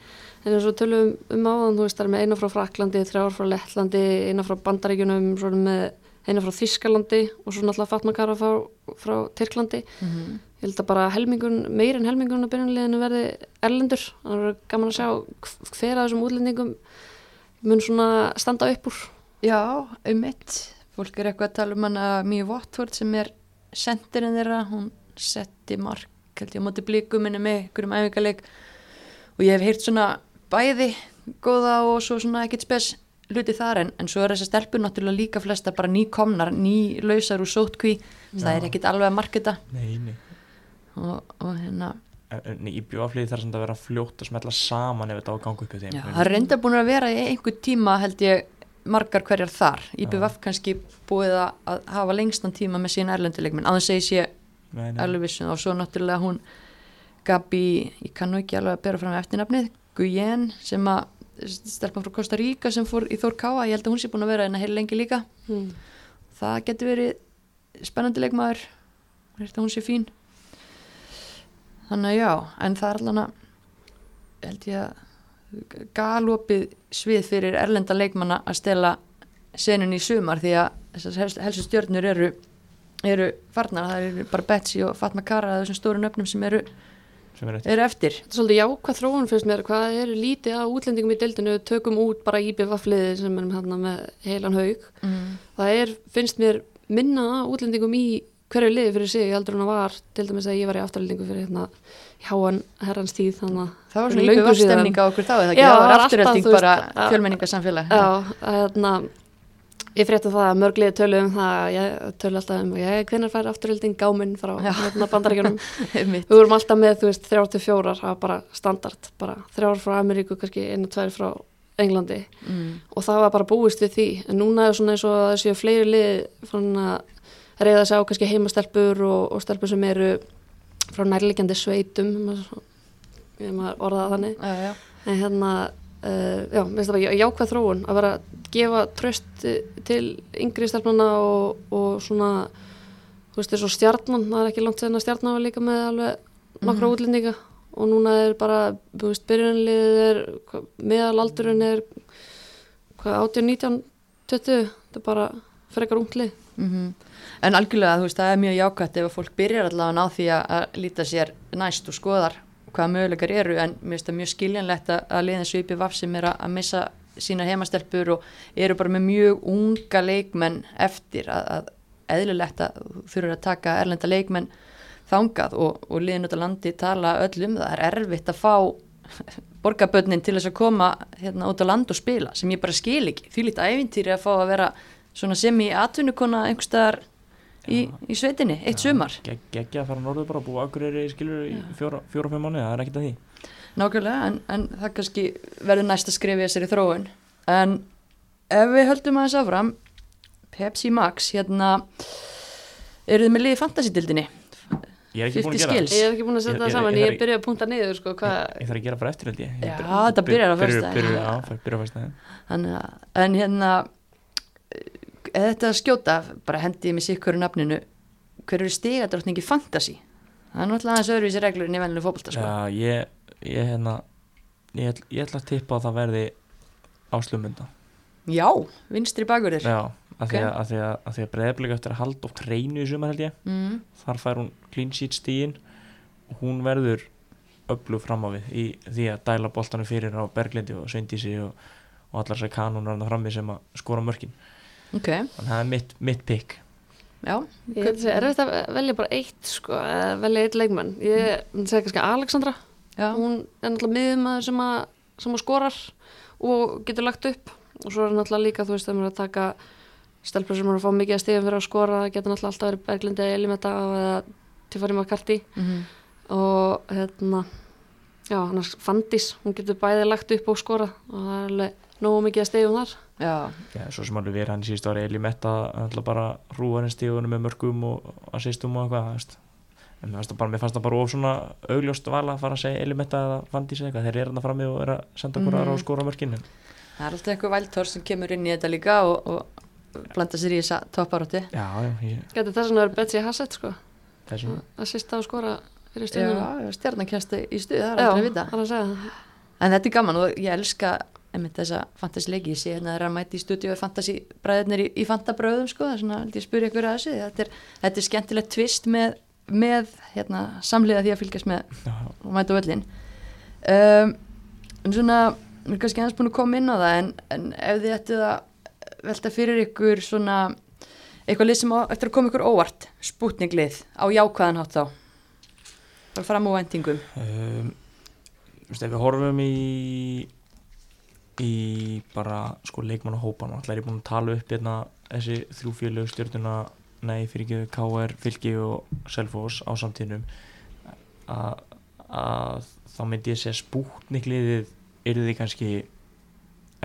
en eins og tölum um áðan þú veist það er með eina frá Fraklandi, þrjár frá Lettlandi eina frá Bandaríkjunum, svo er með eina frá Þískalandi og svo náttúrulega Fatmakara frá, frá Tyrklandi. Mm ég held að bara helmingun, meir en helmingun að byrjunliðinu verði erlendur. Það er gaman að sjá hv- hver að þessum útlendingum mun svona standa upp úr. Já, um mitt. Fólk er eitthvað að tala um hana Mjög Watford sem er sendirinn þeirra. Hún setti mark, held ég, á móti blíkuminni með einhverjum æfingarleik og ég hef heyrt svona bæði góða og svo svona ekkert spes hluti þar en, en svo er þessar stelpur náttúrulega líka flesta bara nýkomnar, nýlausar úr sótkví. Það er ekkert alveg að marketa Nei, nei. Og, og hérna, En í bjóafliði þarf samt að vera fljótt að smetla saman ef þetta á upp hjá þeim. Já, það er reynda búin að vera í einhver tíma held ég margar hverjar þar. IBVF kannski búið að, hafa lengstan tíma með sín erlenduleikminn, aðeins segi sé Nei, nei. alveg vissum og svo náttúrulega hún Gabi, ég kann nú ekki alveg að bera fram eftirnafnið, Guyen sem að stelpa frá Costa Rica sem fór í Þór Káa, ég held að hún sé búin að vera hérna heil lengi líka, hmm. það getur verið spennandi leikmaður. Hún sé fín. Þannig að já, en það er allan að held ég að galopið svið fyrir erlenda leikmanna að stela senun í sumar því að þessar helstu, stjörnur eru eru farnar, það eru bara Betsy og Fatma Kara þessum stóru nöfnum sem eru, sem er eftir eru eftir Þetta er svolítið jákvæð þróun finnst mér, hvað er lítið að útlendingum í deildinu, tökum út bara IBF-liði sem erum hérna með heilan haug. mm. Það er, finnst mér, minna að útlendingum í hverju liði fyrir sig, heldur hann að var, til dæmis að ég var í afturlendingu fyrir hérna hjáan herrans tíð, þannig að það var svona löngu íbjöf síðan. stemning á okkur þá eða ekki, Já, það var veist, bara fjölmenningarsamfélag Já, hérna, ég frétti það að mörglið tölu um það, ég tölu alltaf um, ég, hvenær fær afturölding gáminn frá hérna bandaríkjunum. Við vorum alltaf með, þú veist, þrjár til fjórar, það var bara standard, bara þrjár frá Ameríku, kannski einu, tvær frá Englandi mm. og það var bara búist við því en núna er svona eins og þessi fleiri lið reyða sig á kannski heimastelpur og, og stelpur sem eru frá nærliggjandi sveitum ég maður orðaða þannig já, já. en hérna já, minnst það já- jákvæð þróun að vera að gefa tröst til yngri stelpuna og, og svona þú veist þessu stjarnan, það er ekki langt sen að stjarnan var líka með alveg nokkra Mhm. útlendinga og núna er bara, þú veist, byrjunliðið er meðalaldurinn er hvað, 18, 19, 20 þetta er bara frekar unglið Mm En algjörlega, þú veist, það er mjög jákvæmt ef að fólk byrjar allavega að ná því að, að líta sér næst og skoðar hvaða möguleikar eru en mér finnst það mjög skiljanlegt að, liðin svipi vaff sem er að, missa sína heimastelpur og eru bara með mjög unga leikmenn eftir að, að eðlilegt að þurfur að taka erlenda leikmenn þangað og, og liðin út á landi tala öll um það, það er erfitt að fá borgarbönnin til þess að koma hérna út á land og spila sem ég bara skil ekki, því lítið æfintýri að fá að vera svona sem í atvinnukona einhverstaðar í, í sveitinni, eitt sumar. Gegg, geggja að fara norður bara að búa akkurýri skilur í fjóra, fjóra og fimm mánuði, það er ekkert að því. Nákvæmlega, en, en það kannski verður næst að skrifa þessari þróun. En ef við höldum aðeins áfram Pepsi Max, hérna eru þið með liði fantasy-dildinni? Ég er ekki búin að 50 gera skills. ég er ekki búin að setja það saman, ég ég, þarf ég byrja að punta niður sko, ég, hvað, ég þarf að gera bara eftir held ég Ég Já, Já. Já, það byrjar á fyrstæðin Þannig að, en hérna eða þetta að skjóta, bara hendi ég með sikkur nafninu, hver eru stigadrottningi fantasy? Það er náttúrulega aðeins öðruvísi reglur en í vennileg fótbolta sko. Já, ég, ég hérna ég, ég ætla að tippa að það verði áslumunda Já, vinstri. Já, af því Ok. að, að, því að, að, því að breyðblik eftir að halda upp treinu í sumar held ég Mm. þar fær hún clean sheet stíin og hún verður öflug fram á við í því að dæla boltanum fyrir á Berglindi og Sveindísi og, og allar þessar kanónar hann frammi sem að skora mörkin Ok, þannig að það er mitt, mitt pick. Já. Ég er erfitt að velja bara eitt sko, velja eitt leikmann. Ég myndi segja kannski Alexandra, Já, hún er náttúrulega miðumæður sem, að- sem að skorar og getur lagt upp. Og svo er náttúrulega líka, þú veist, þegar maður er að taka stelpur sem eru að fá mikið að stíðum fyrir að skora, það getur náttúrulega alltaf verið Berglindi eða Elimetta eða Tiffany McCarthy. Mm og hérna já, hann er Fandís, hún getur bæði lagt upp og skora og það er alveg nógu mikið að stíðum þar. Já, Já, svo sem alveg verið hann í síðust ári Eli Metta, hann bara rúar henn stígunum með mörgum og assistum og eitthvað, en mér fannst það bara, mér fannst það bara of svona augljóst val að fara að segja Eli Metta eða Fandís eða eitthvað, þeir eru hann frammi og eru að senda okkur Mhm. aðra og skora mörkin en það er alltaf eitthvað væltor sem kemur inn í þetta líka og, og blanda sér í þessa topparótti. já, já, ég, Getur þess að vera Betsy Hassett sko, þessum að sýsta og skora fyrir Já, stundinu. stjarnakjæsti í stuð, það er aldrei að vita. er að. En þetta er gaman og ég elska einmitt þessa fantasy-leiki, ég sé hérna þeirra mæti í stúdíu og fantasy-bræðirnir í, í fantabröðum sko, það er svona, ég spyrja ykkur að þessu. Þetta er, þetta er skemmtilegt tvist með, með hérna, samliða því að fylgjast með já, og mæta völlin um, en svona við erum kannski aðeins búin að koma inn á það en, en ef þið ættu að velta fyrir ykkur svona eitthvað lið sem á, eftir að koma ykkur óvart spútninglið á jákvæðan hátt þá? Bara fram á vendingum um, þú veist, ef við horfum í í bara sko leikmann og alltaf er ég búin að tala upp hérna þessi þrjú félög stjórnuna nei fyrir ekki KR, Fylki og Selfoss á samtíðnum. Að, að þá myndi ég segja spútnikliðið yrði því kannski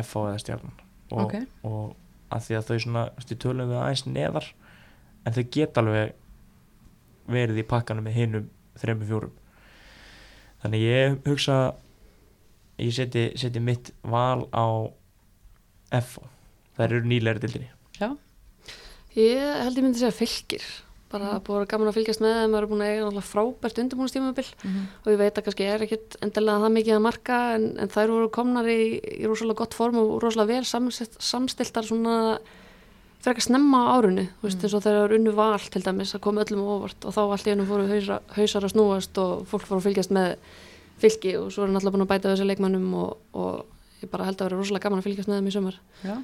FH eða stjarnan. Og, Ok. og að því að þau svona veist, við tölum við aðeins neðar en þau geta alveg verið í pakkanum með hinum þremmu fjórum. Þannig ég hugsa ég seti, seti mitt val á FH það eru nýleiri dildinni Já, Ég held ég myndi segja fylgir bara búið að gaman að fylgjast með þeim maður er búin að eiga náttúrulega frábært undirbúinustímabil Mhm. og ég veit að kannski er ekkit endilega það mikið að marka en, en þær voru komnar í, í rosalega gott form og rosalega vel samstilt, samstiltar svona frekar snemma á árunni þú veist Mm. eins og þegar það er unnu val til dæmis að koma öllum á óvart og þá allt í hennu fóru hausa, hausar að snúast og fólk fóru að fylgjast með fylgi og svo er náttúrulega búin að bæta þessi leikmannum og, og ég bara held að vera rosalega gaman að fylgjast með þeim í sumar Já.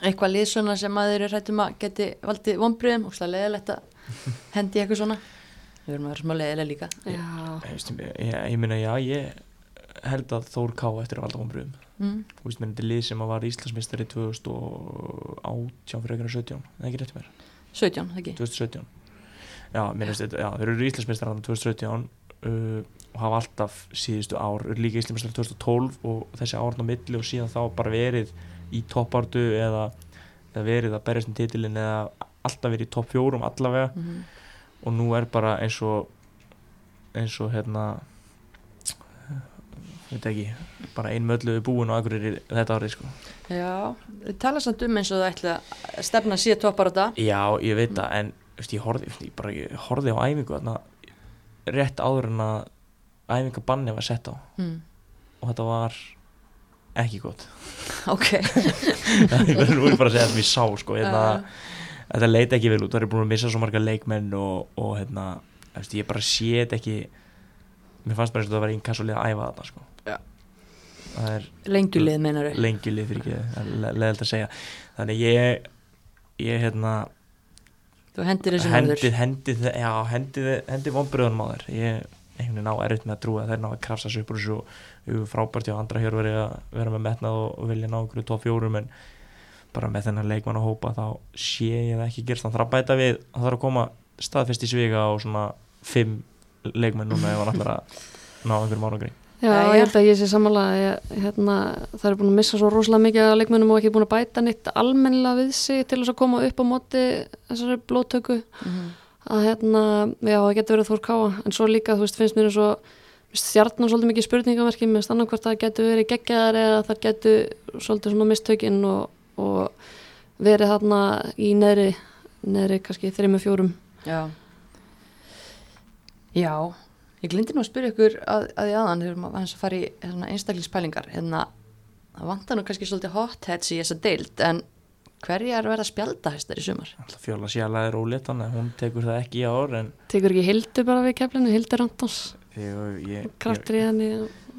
Eitthvað lið svona sem að þeir eru hrættum að geti valdið vonbriðum og slega leðilegt að hendi eitthvað svona. Við erum að vera smá leðilega líka. Já, ég, veist, ég, ég meina já ég held að Þór Ká eftir að valda vonbröðum Mm. þú veist mér þetta er lið sem að var Íslandsmeistari 2018 fyrir ekkert 17 eða ekki rétt mér 17, það ekki? 2017 já, mér finnst þetta, já, þeir eru Íslandsmeistar 2017 uh, og hafa alltaf síðustu ár, líka Íslandsmeistar 2012 og þessi árn á milli og síðan þá bara verið í toppártu eða, eða verið að berjast um titilin eða alltaf verið í topp fjórum allavega. Mm og nú er bara eins og eins og hérna veit ekki bara ein möllu búin og akkur er þetta árið sko. Já, þið tala samt um eins og það ætla að stefna síða toppar á þetta. Já, ég veit það, en veist, ég, horfði á æfingu þarna, rétt áður en að æfingabanni var sett á Mm. og þetta var ekki gott Ok. nú er ég bara að segja það sem ég sá sko, hérna, Já. þetta leiti ekki vel út það er búin að missa svo marga leikmenn og, og hérna, ég bara sé þetta ekki mér fannst bara eins og það var einn kassulið að æfa þetta sko. Það er Lengjulið meinar þau. lengi lið fyrir ekki leðilt að segja þannig ég ég hérna Þú hendir þessu hendið, norður. hendið, já, hendið, hendið vonbröðunum á þér. Ég einhvern veginn á erfitt með að trúa að þeir ná að krafsa upp úr þessu og frábært hjá andra hér verið að vera með metnað og, og vilja ná einhverju tóf fjórum en bara með þennan leikmann að hópa þá sé ég það ekki gerst þannig að bæta við, það þarf að koma staðfest í sviga á svona fimm leikmenn núna ef hann ætlar að ná einhverjum árangri Já, Jæja. ég held að ég sé samanlega hérna, það er búin að missa svo rosalega mikið af leikmennum og ekki búin að bæta nýtt almennilega við sig til þess að koma upp á móti þessari blóttöku Mhm. að hérna, já, það getur verið þór káa en svo líka, þú veist, finnst mér eins og stjarnan svolítið mikið spurningamerki með stannan hvort það getur verið geggjaðar eða það getur svolítið svona mistökin og, og verið þarna í neðri, neðri kannski þreymur fjórum. Já. Já, ég glindi nú að spyrja ykkur að, að því aðan þegar maður aðeins að fara í svona einstaklingspælingar hérna, það vantar nú kannski svolítið hotheads í þessa deild en hverja er að verða spjaldahæstar í sumar? Alltaf fjóla sjala er ólétt þannig að hún tekur það ekki í ár en Tekur ekki Hildur bara við keflinu, Hildur Antons, ég, ég, ég, kraftur í henni.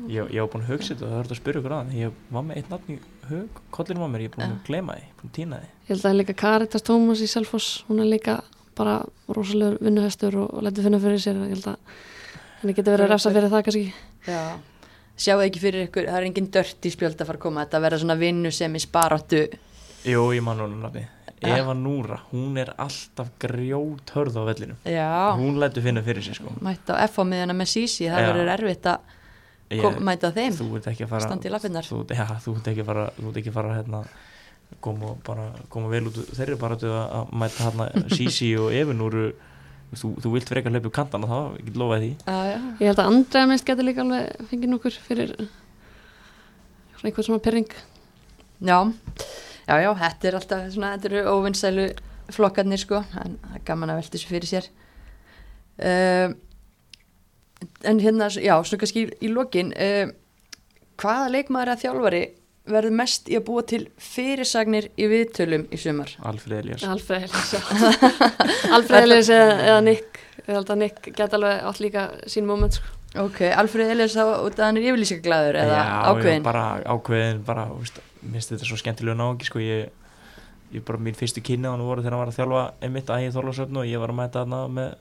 ég, ég var búin að hugsa þetta og það höfði að spyrja ykkur að ég var með eitt nafn í hug, kollinu var mér, ég er búin að gleyma því, búin að týna því Ég held að líka Karitas Tómas í Selfoss, hún er líka bara rosalegur vinnuhestur og, og letur finna fyrir sér. Ég held að henni getur verið að refsa fyrir það kannski. Já. Sjáu ekki fyrir ykkur, það er engin dört í spjöld að fara að koma, þetta verða svona vinnu sem í sparáttu. Jú, ég man hún nafni Eva Núra, hún er alltaf grjót hörð á vellinu Já, hún lætur finna fyrir sér sko mætt á F á miðjana með Sisi, það Já. verður erfitt að Ég- kom, mæta þeim, þú ert ekki að fara standi í lappirnar. þú, ja, þú ert ekki að fara, þú ert ekki að fara hérna, koma, bara, koma vel út þeirri bara til að, að mæta hérna Sisi og Evin úr þú, þú vilt frekar hlaupa upp kantana þá, ég get lofaði því Já, já. Ég held að Andrea minnst getur líka alveg fengið nokkur fyrir svona einhvern svona perring. Já, já, já, þetta er alltaf svona, þetta eru óvinnsælu flokkarnir sko, en það er gaman að velta þessu fyrir sér. Uh, en hérna, já, svona kannski í lokin, uh, hvaða leikmaður að þjálfari verður mest í að búa til fyrirsagnir í viðtölum í sumar? Alfred Elias Alfred já. Alfred Ellis eða, eða Nick. Ég held að Nick geta alveg átt líka sín moment, sko. Ok, Alfred Elias á út að hann er yfirlýsingaglæður eða já, ákveðin? já, bara ákveðin bara, minnst þetta svo skemmtilega náðungi sko, ég, ég bara mín fyrstu kynni á hann voru þegar hann var að þjálfa einmitt að ég þorlarsöfn og ég var að mæta hann með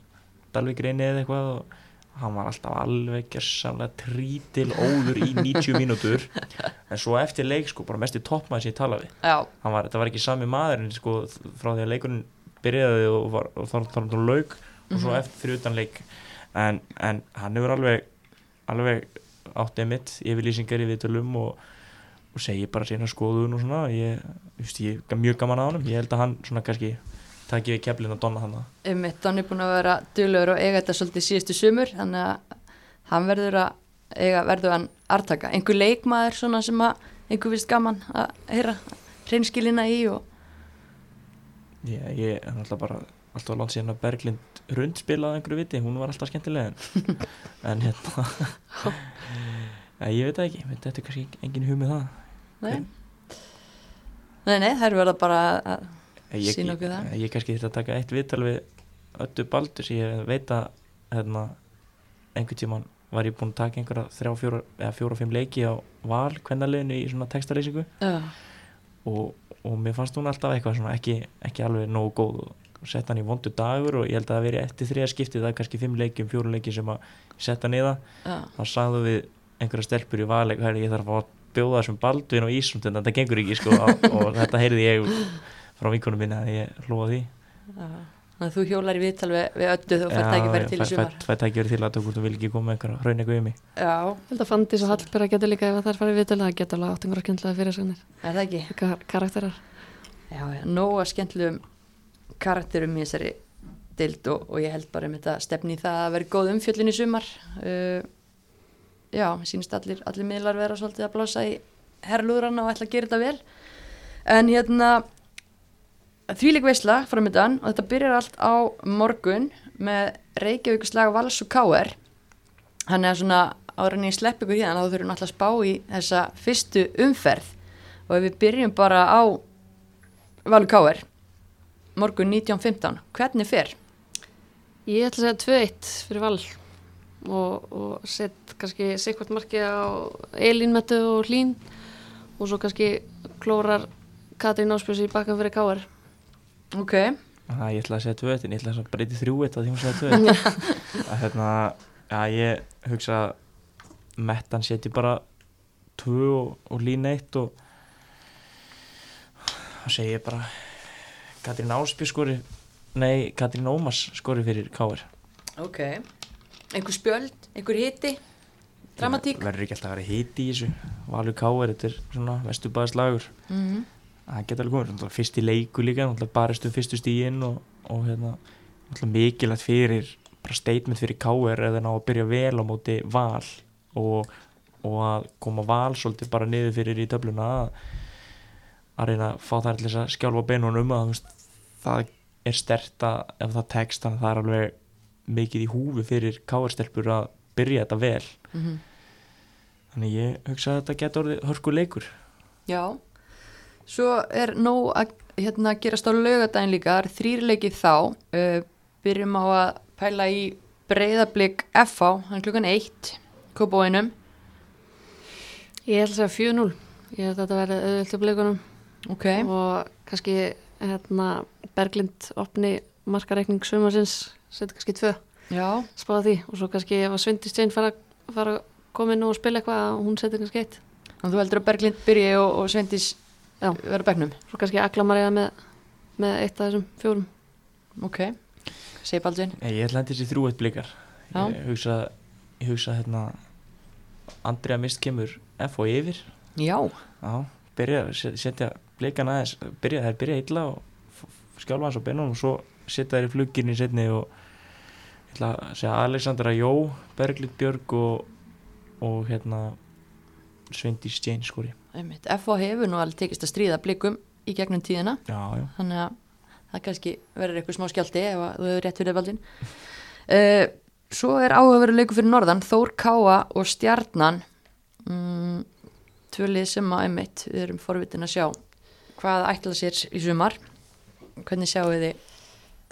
Dalvik reyni eða eitthvað og hann var alltaf alveg gersamlega trítil óður í 90 mínútur en svo eftir leik sko, bara mest í toppmaður sem ég talaði var, þetta var ekki sami maðurinn sko, frá því að leikurinn byrjaði og, var, og þá þá hann lauk og svo eftir fyrir utan leik. En, en hann hefur alveg alveg áttið mitt yfirlýsingar í viðtölum og, og segi bara sína skoðun og svona. Ég, just, ég er mjög gaman að honum. Ég held að hann svona kannski takki við keflin að donna hann Einmitt, hann er búin að vera duglegur og eiga þetta svolítið síðustu sumur þannig að hann verður að eiga, verður hann artaka. Einhver leikmaður svona sem að einhver vist gaman að heyra reynskilina í og ég, ég er alltaf bara alltaf langt síðan að Berglind Rund spilaði einhverju viti, hún var alltaf skemmtileg en, hérna ja, ég veit það ekki, þetta er kannski engin hug með það nei. Nei, nei, þær verða bara að ég, Sýna okkur það. ég, ég kannski þetta að taka eitt viðtal við öllu baldur sem ég veit að hérna, einhvern tíman var ég búinn að taka einhverja þrjá, fjóra, eða fjóra, fimm leiki á val kvennaliðinu í svona textareysingu Já, og, og mér fannst hún alltaf eitthvað svona ekki, ekki alveg nógu góð. Og sett hann í vondu dagur og ég held að það veri eftir þriða skiptið það er kannski fimm leikjum, fjóru leikjum sem að setja niða já, þá sagðu við einhverja stelpur í valeg hæri ég þarf að bjóða þessum baldvin og ísund en þetta gengur ekki sko. Og, og þetta heyrði ég frá vinkunum minna að ég hlúa því. Já. Þannig að þú hjólar í viðtal við, við öllu þú fær tækifæri til í sumar. fæ tækifæri til að þú vil ekki koma með einhverja raun eitthvað um mig Já, Ég held að Fandís og Hallbera getur líka ef það er farið viðtölu, það getur alveg átt einhverja skemmtilega fyrirsagnir, er það ekki? Kar karakterar. Já, já, nóga skemmtilegum karakterum í þessari dild og, og ég held bara um þetta stefni það að vera góð umfjöllin í sumar uh, já, sínist allir, allir miðlar vera svolítið að blása í herrlúðrana og ætla að gera þetta vel en hérna þvíleik veisla framöndan og þetta byrjar allt á morgun með Reykjavíkuslag Vals og K.R. hann er svona ára en ég slepp ykkur hérna þá þurfum við alltaf að spá í þessa fyrstu umferð og ef við byrjum bara á Valur K.R. morgun 19.15 hvernig fer? Ég ætla að segja 2-1 fyrir val og, og sett kannski sikkvart markið á Elínmettu og Hlín og svo kannski klórar Katrín Áspjörs í bakkan fyrir Káar. Ok, Það ég ætla að segja tvö en ég ætla að breyti þrjú eitt að því hún segja tvö að hérna, já ég hugsa að Mettan setji bara tvö og, og lín eitt og þá segi ég bara Katrín Ásby skori nei, Katrín Ómas skori fyrir Káir ok. Einhver spjöld, einhver hiti? Dramatík? Verður ekki alltaf að vera hiti í þessu. Valur Káir, þetta er svona vestubæðislagur mm það geta alveg komið, fyrst í leiku líka náttúrulega barist um fyrstu stígin og, og hérna, mikilvægt fyrir bara statement fyrir K.R. eða ná að byrja vel á móti val og, og að koma val svolítið bara niður fyrir í töfluna að, að reyna að fá til þess að skjálfa beinunum að veist, það er stert að ef það tekst þannig að það er alveg mikið í húfi fyrir káarstelpur að byrja þetta vel. Mm þannig ég hugsa að þetta getur orðið hörku leikur Já, svo er nóg að hérna, gerast á laugadaginn líka, það er þrýr leikið þá, uh, byrjum á að pæla í breyðablík FH, hann klukkan eitt, kópóinum, Ég ætla að segja 4-0. Ég held að þetta verði auðvitað blikunum ok, og kannski hérna, Berglind opni markareikning sumarsins, setja kannski tvö, já, spáða því og svo kannski ef að Svindi Stein fara, fara að koma inn og spila eitthvað að hún setja kannski eitt. þannig þú heldur að Berglind byrji og, og Svendis Já. Vera á bekknum, Svo kannski Aklamariða með, með eitt af þessum fjórum. ok, segi Nei, ég ætla að þessi þrjú eitt blikar. Já. ég hugsa, ég hugsa hérna Andrea Mist kemur F og yfir. Já, Já, byrja, set- setja blikan aðeins byrja, þær byrja illa og skjálfa hans á beinunum og svo setja þær í fluggirni í setni og ég ætla að segja Alexandra Jó Berglind Björg og, og hérna Skori. Einmitt, FH hefur nú alveg tekist að stríða blikum í gegnum tíðina, Já, já, þannig að það kannski verður eitthvað smá skjálti ef þú hefur rétt fyrir Baldvin. Uh, svo er áhugaveru leikur fyrir norðan, Þór Káa og Stjarnan, mm, tvölið sem að einmitt við erum forvitin að sjá hvað ætla sér í sumar, hvernig sjáu þið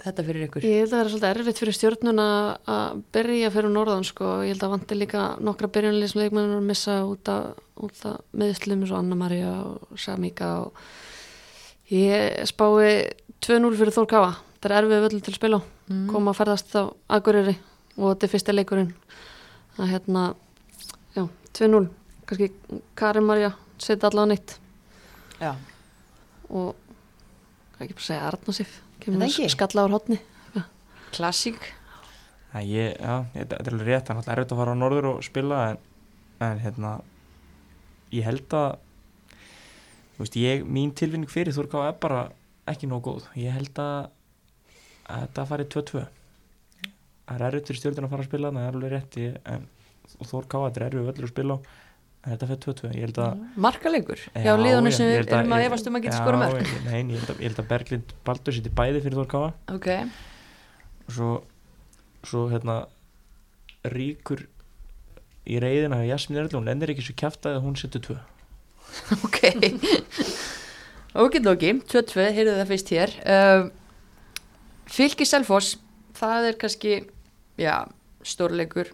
þetta fyrir ykkur? Ég held að það er svolítið erfitt fyrir stjórnuna að byrja fyrir norðan sko. Ég held að vanti líka nokkra byrjunlega sem leikmennir að missa út af, meðslum eins og Anna-Maria og Samíka og ég spái 2-0 fyrir Þór Káa. Það er erfið völd til að spila. Mm. Koma að ferðast á Akureyri og þetta er fyrsta leikurinn. Er hérna, já, 2-0. Kannski Karin Maria setja allavega neitt Já, og ekki bara að segja Arnarsif. Það skalla úr hotni. klassík, þetta er alveg rétt, það er erfitt að fara á norður og spila en, en hérna ég held að þú veist, ég, mín tilfinning fyrir Þórká er bara ekki nóg góð. Ég held að, að þetta fari 2-2 það er erfitt fyrir stjórnir að fara að spila það er alveg rétt ég, en Þórká, þetta er erfitt völlur að spila á þetta fyrir 2-2, ég held að markaleikur. Já, liðunum já, sem við erum að efast um að geta já, skora mörg. ég- Nei, ég held að, að Berglind Baldur sýtti bæði fyrir Þórká Ok, og svo, svo hérna ríkur í reyðina hjá Jasmín Erlu, hún ennir ekki svo kjafta að hún setur tvö. Ok, ok, ok, 2-2, heyrðu það fyrst hér. Uh, Fylki Selfoss, það er kannski, já, stórleikur,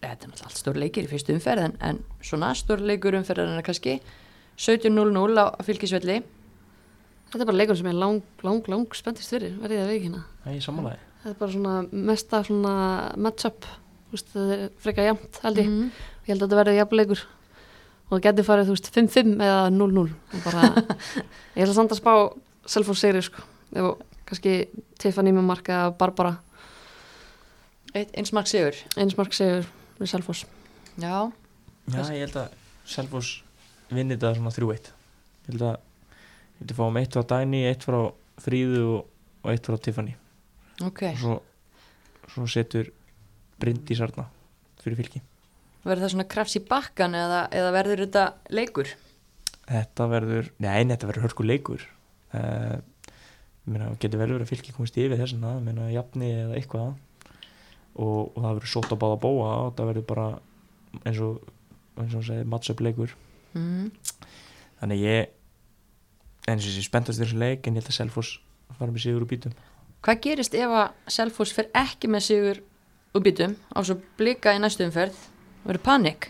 þetta er náttúrulega allt stórleikir í fyrstu umferð, en, en svona stórleikur umferðarinn kannski, 17-0-0 á fylkisvelli. Þetta er bara leikur sem ég lang, lang, lang spenntist fyrir, verðið að veikina. Það er samanlægi Þetta er bara svona mesta svona match-up, þú veist, það er frekar jæmt held ég. Mhm. Ég held að þetta verði jafn leikur og það getur farið, þú veist, 5-5 eða 0-0. Það er bara, ég ætla samt að spá sigri, sko. Kannski Tiffany með marka eða Barbara, Eitt, eins mark sigur. einsmark sigur við Selfoss. Já, Já, ég held að Selfoss vinni þetta svona 3-1 Ég held að ég held að fáum eitt frá Dæni, eitt frá Fríðu og, og eitt frá Tiffany ok. og svo, svo setur Bryndi Sarna fyrir fylki Verður það svona krafs í bakkan eða, eða verður þetta leikur? Þetta verður, nei, þetta verður hörku leikur uh, Ég meina, getur vel verið að fylki komist yfir þessuna Ég meina, jafni eða eitthvað og, og það verður sótt á báða bóa og það verður bara eins og eins og segir match-up leikur Mm. þannig ég eins og þessi spenntast þessu leik en ég held að Selfoss fara með sigur úr bítum Hvað gerist ef að Selfoss fer ekki með sigur úr byttum á svo blika í næstu umferð? Verður panik?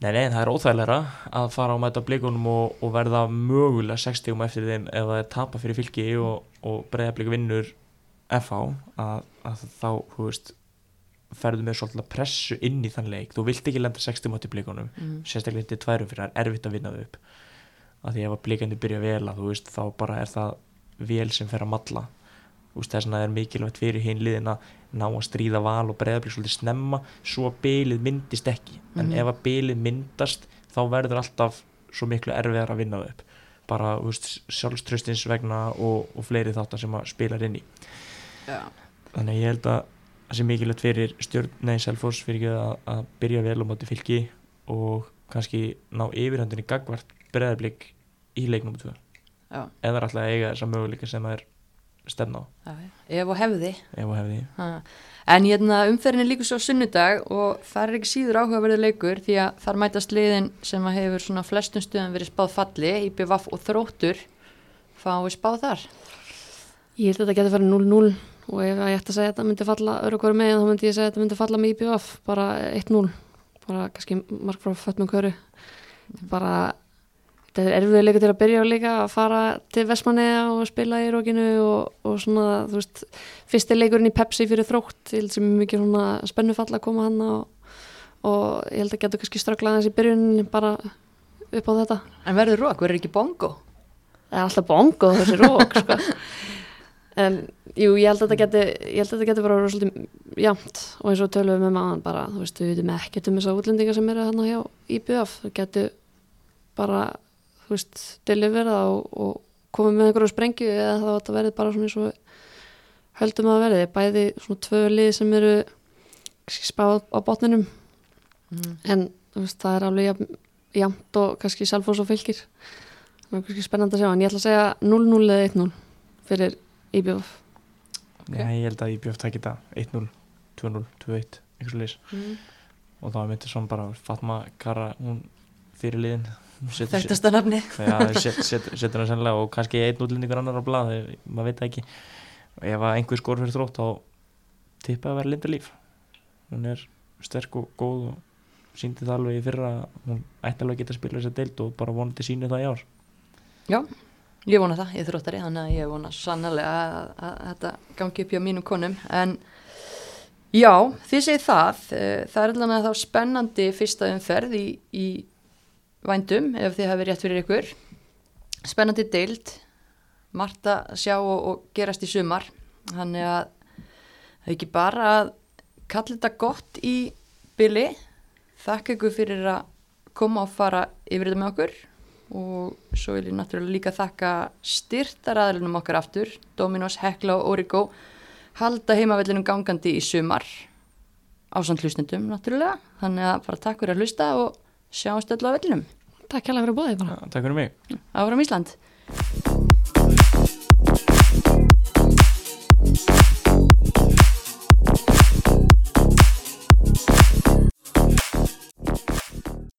Nei, nei, það er óþægilega að fara á mæta blikunum og, og verða mögulega 60 um eftir þeim ef það er tapa fyrir fylki og, og breyða blik vinnur FH að, að þá, þú veist ferðu með svolítið pressu inn í þann leik þú vilt ekki lenda 60 mátti blikunum Mm. sérstaklega þetta er tværum fyrir það er erfitt að vinna þau upp að því ef að blikandi byrja vel að þú veist þá bara er það vel sem fer að veist þess vegna er mikilvægt fyrir hinn liðin að ná að stríða val og breyðablík svolítið snemma svo að bylið myndist ekki en Mhm. ef að bylið myndast þá verður alltaf svo miklu erfiðar að vinna þau upp bara sjálfströstins vegna og, og fleiri þáttar sem að spilar inn í Já. Þannig að ég held að það sé mikilvægt fyrir stjórn, nei, Selfoss fyrir ekki að, að byrja vel á móti fylki og kannski ná yfirhöndinni gagvart breðarblik í leiknum 2 Já, eða alltaf að eiga þessa möguleika sem það er stefna á. Já, já. ef og hefði. Ef og hefði. Ha. En hérna umferðin er líka svo sunnudag og það er ekki síður áhugaverður leikur því að þar mætast liðin sem að hefur svona flestum stuðan verið spáð falli, IPVAF og Þróttur. Fáið spáð þar. Ég held að þetta getur farið 0-0 og ef ég ætti að segja að þetta myndi falla öru hverju megin þá myndi ég segja að þetta myndi falla með IPVF bara 1-0, bara kannski mark frá fötnum hverju bara, þetta er erfiður leikur til að byrja á líka að fara til Vestmanneja og spila í rókinu og, og svona, þú veist, fyrsti leikurinn í Pepsi fyrir þrótt, ég held sem mikið svona spennufall að koma hann og, og ég held að getur kannski ströklað þessi byrjun bara upp á þetta. En verður rók, verður ekki bongo? það er alltaf bongo þessi rók sko. en jú, ég held að þetta geti ég held að þetta geti bara verið svolítið jamt og eins og tölum við með maðan bara þú veist, við veitum ekkert um þessa útlendinga sem eru hann hjá IBF, það geti bara, þú veist deliverða og, og komið með einhverju sprengju eða þá þetta verið bara svona eins og höldum að verði, bæði svona tvö lið sem eru spáð á botninum. Mm. en þú veist, það er alveg jafnt og kannski Salfors og fylgir það er kannski spennandi að sjá en ég ætla að segja 0-0 eða 1-0 fyrir IBF Ok. Já, ég held að ég bjöft það geta 1-0, 2-0, 2-1 eitthvað svo leys Mm. og þá myndir svona bara Fatma Kara hún fyrir liðin Þekktasta nafni. Já, set, set, setur hann sennilega og kannski einn útlendingur annar á blað, eh, maður veit ekki ef að einhver skor fyrir þrótt þá tippa að vera Linda Líf hún er sterk og góð og síndi það alveg í fyrra að hún ætti alveg að geta að spila þess að deild og bara vonandi sínu það í ár Já, ég vona það, ég þróttari, þannig að ég vona sannlega að, að, þetta gangi upp hjá mínum konum. En já, þið segið það, eh, það er allavega þá spennandi fyrsta umferð í, í vændum, ef þið hafi rétt fyrir ykkur. Spennandi deild, margt að sjá og, og gerast í sumar. Þannig að það er ekki bara að kalla þetta gott í byli. Þakka ykkur fyrir að koma og fara yfir þetta með okkur og svo vil ég náttúrulega líka þakka styrtaraðlunum okkar aftur Dominos, Hekla og Origo halda heimavellinum gangandi í sumar ásand hlustendum náttúrulega, þannig að bara takk fyrir að hlusta og sjáumst öll á vellinum. Takk hella fyrir að búa þig bara. Ja, Takk fyrir mig. Hm, áfram Ísland.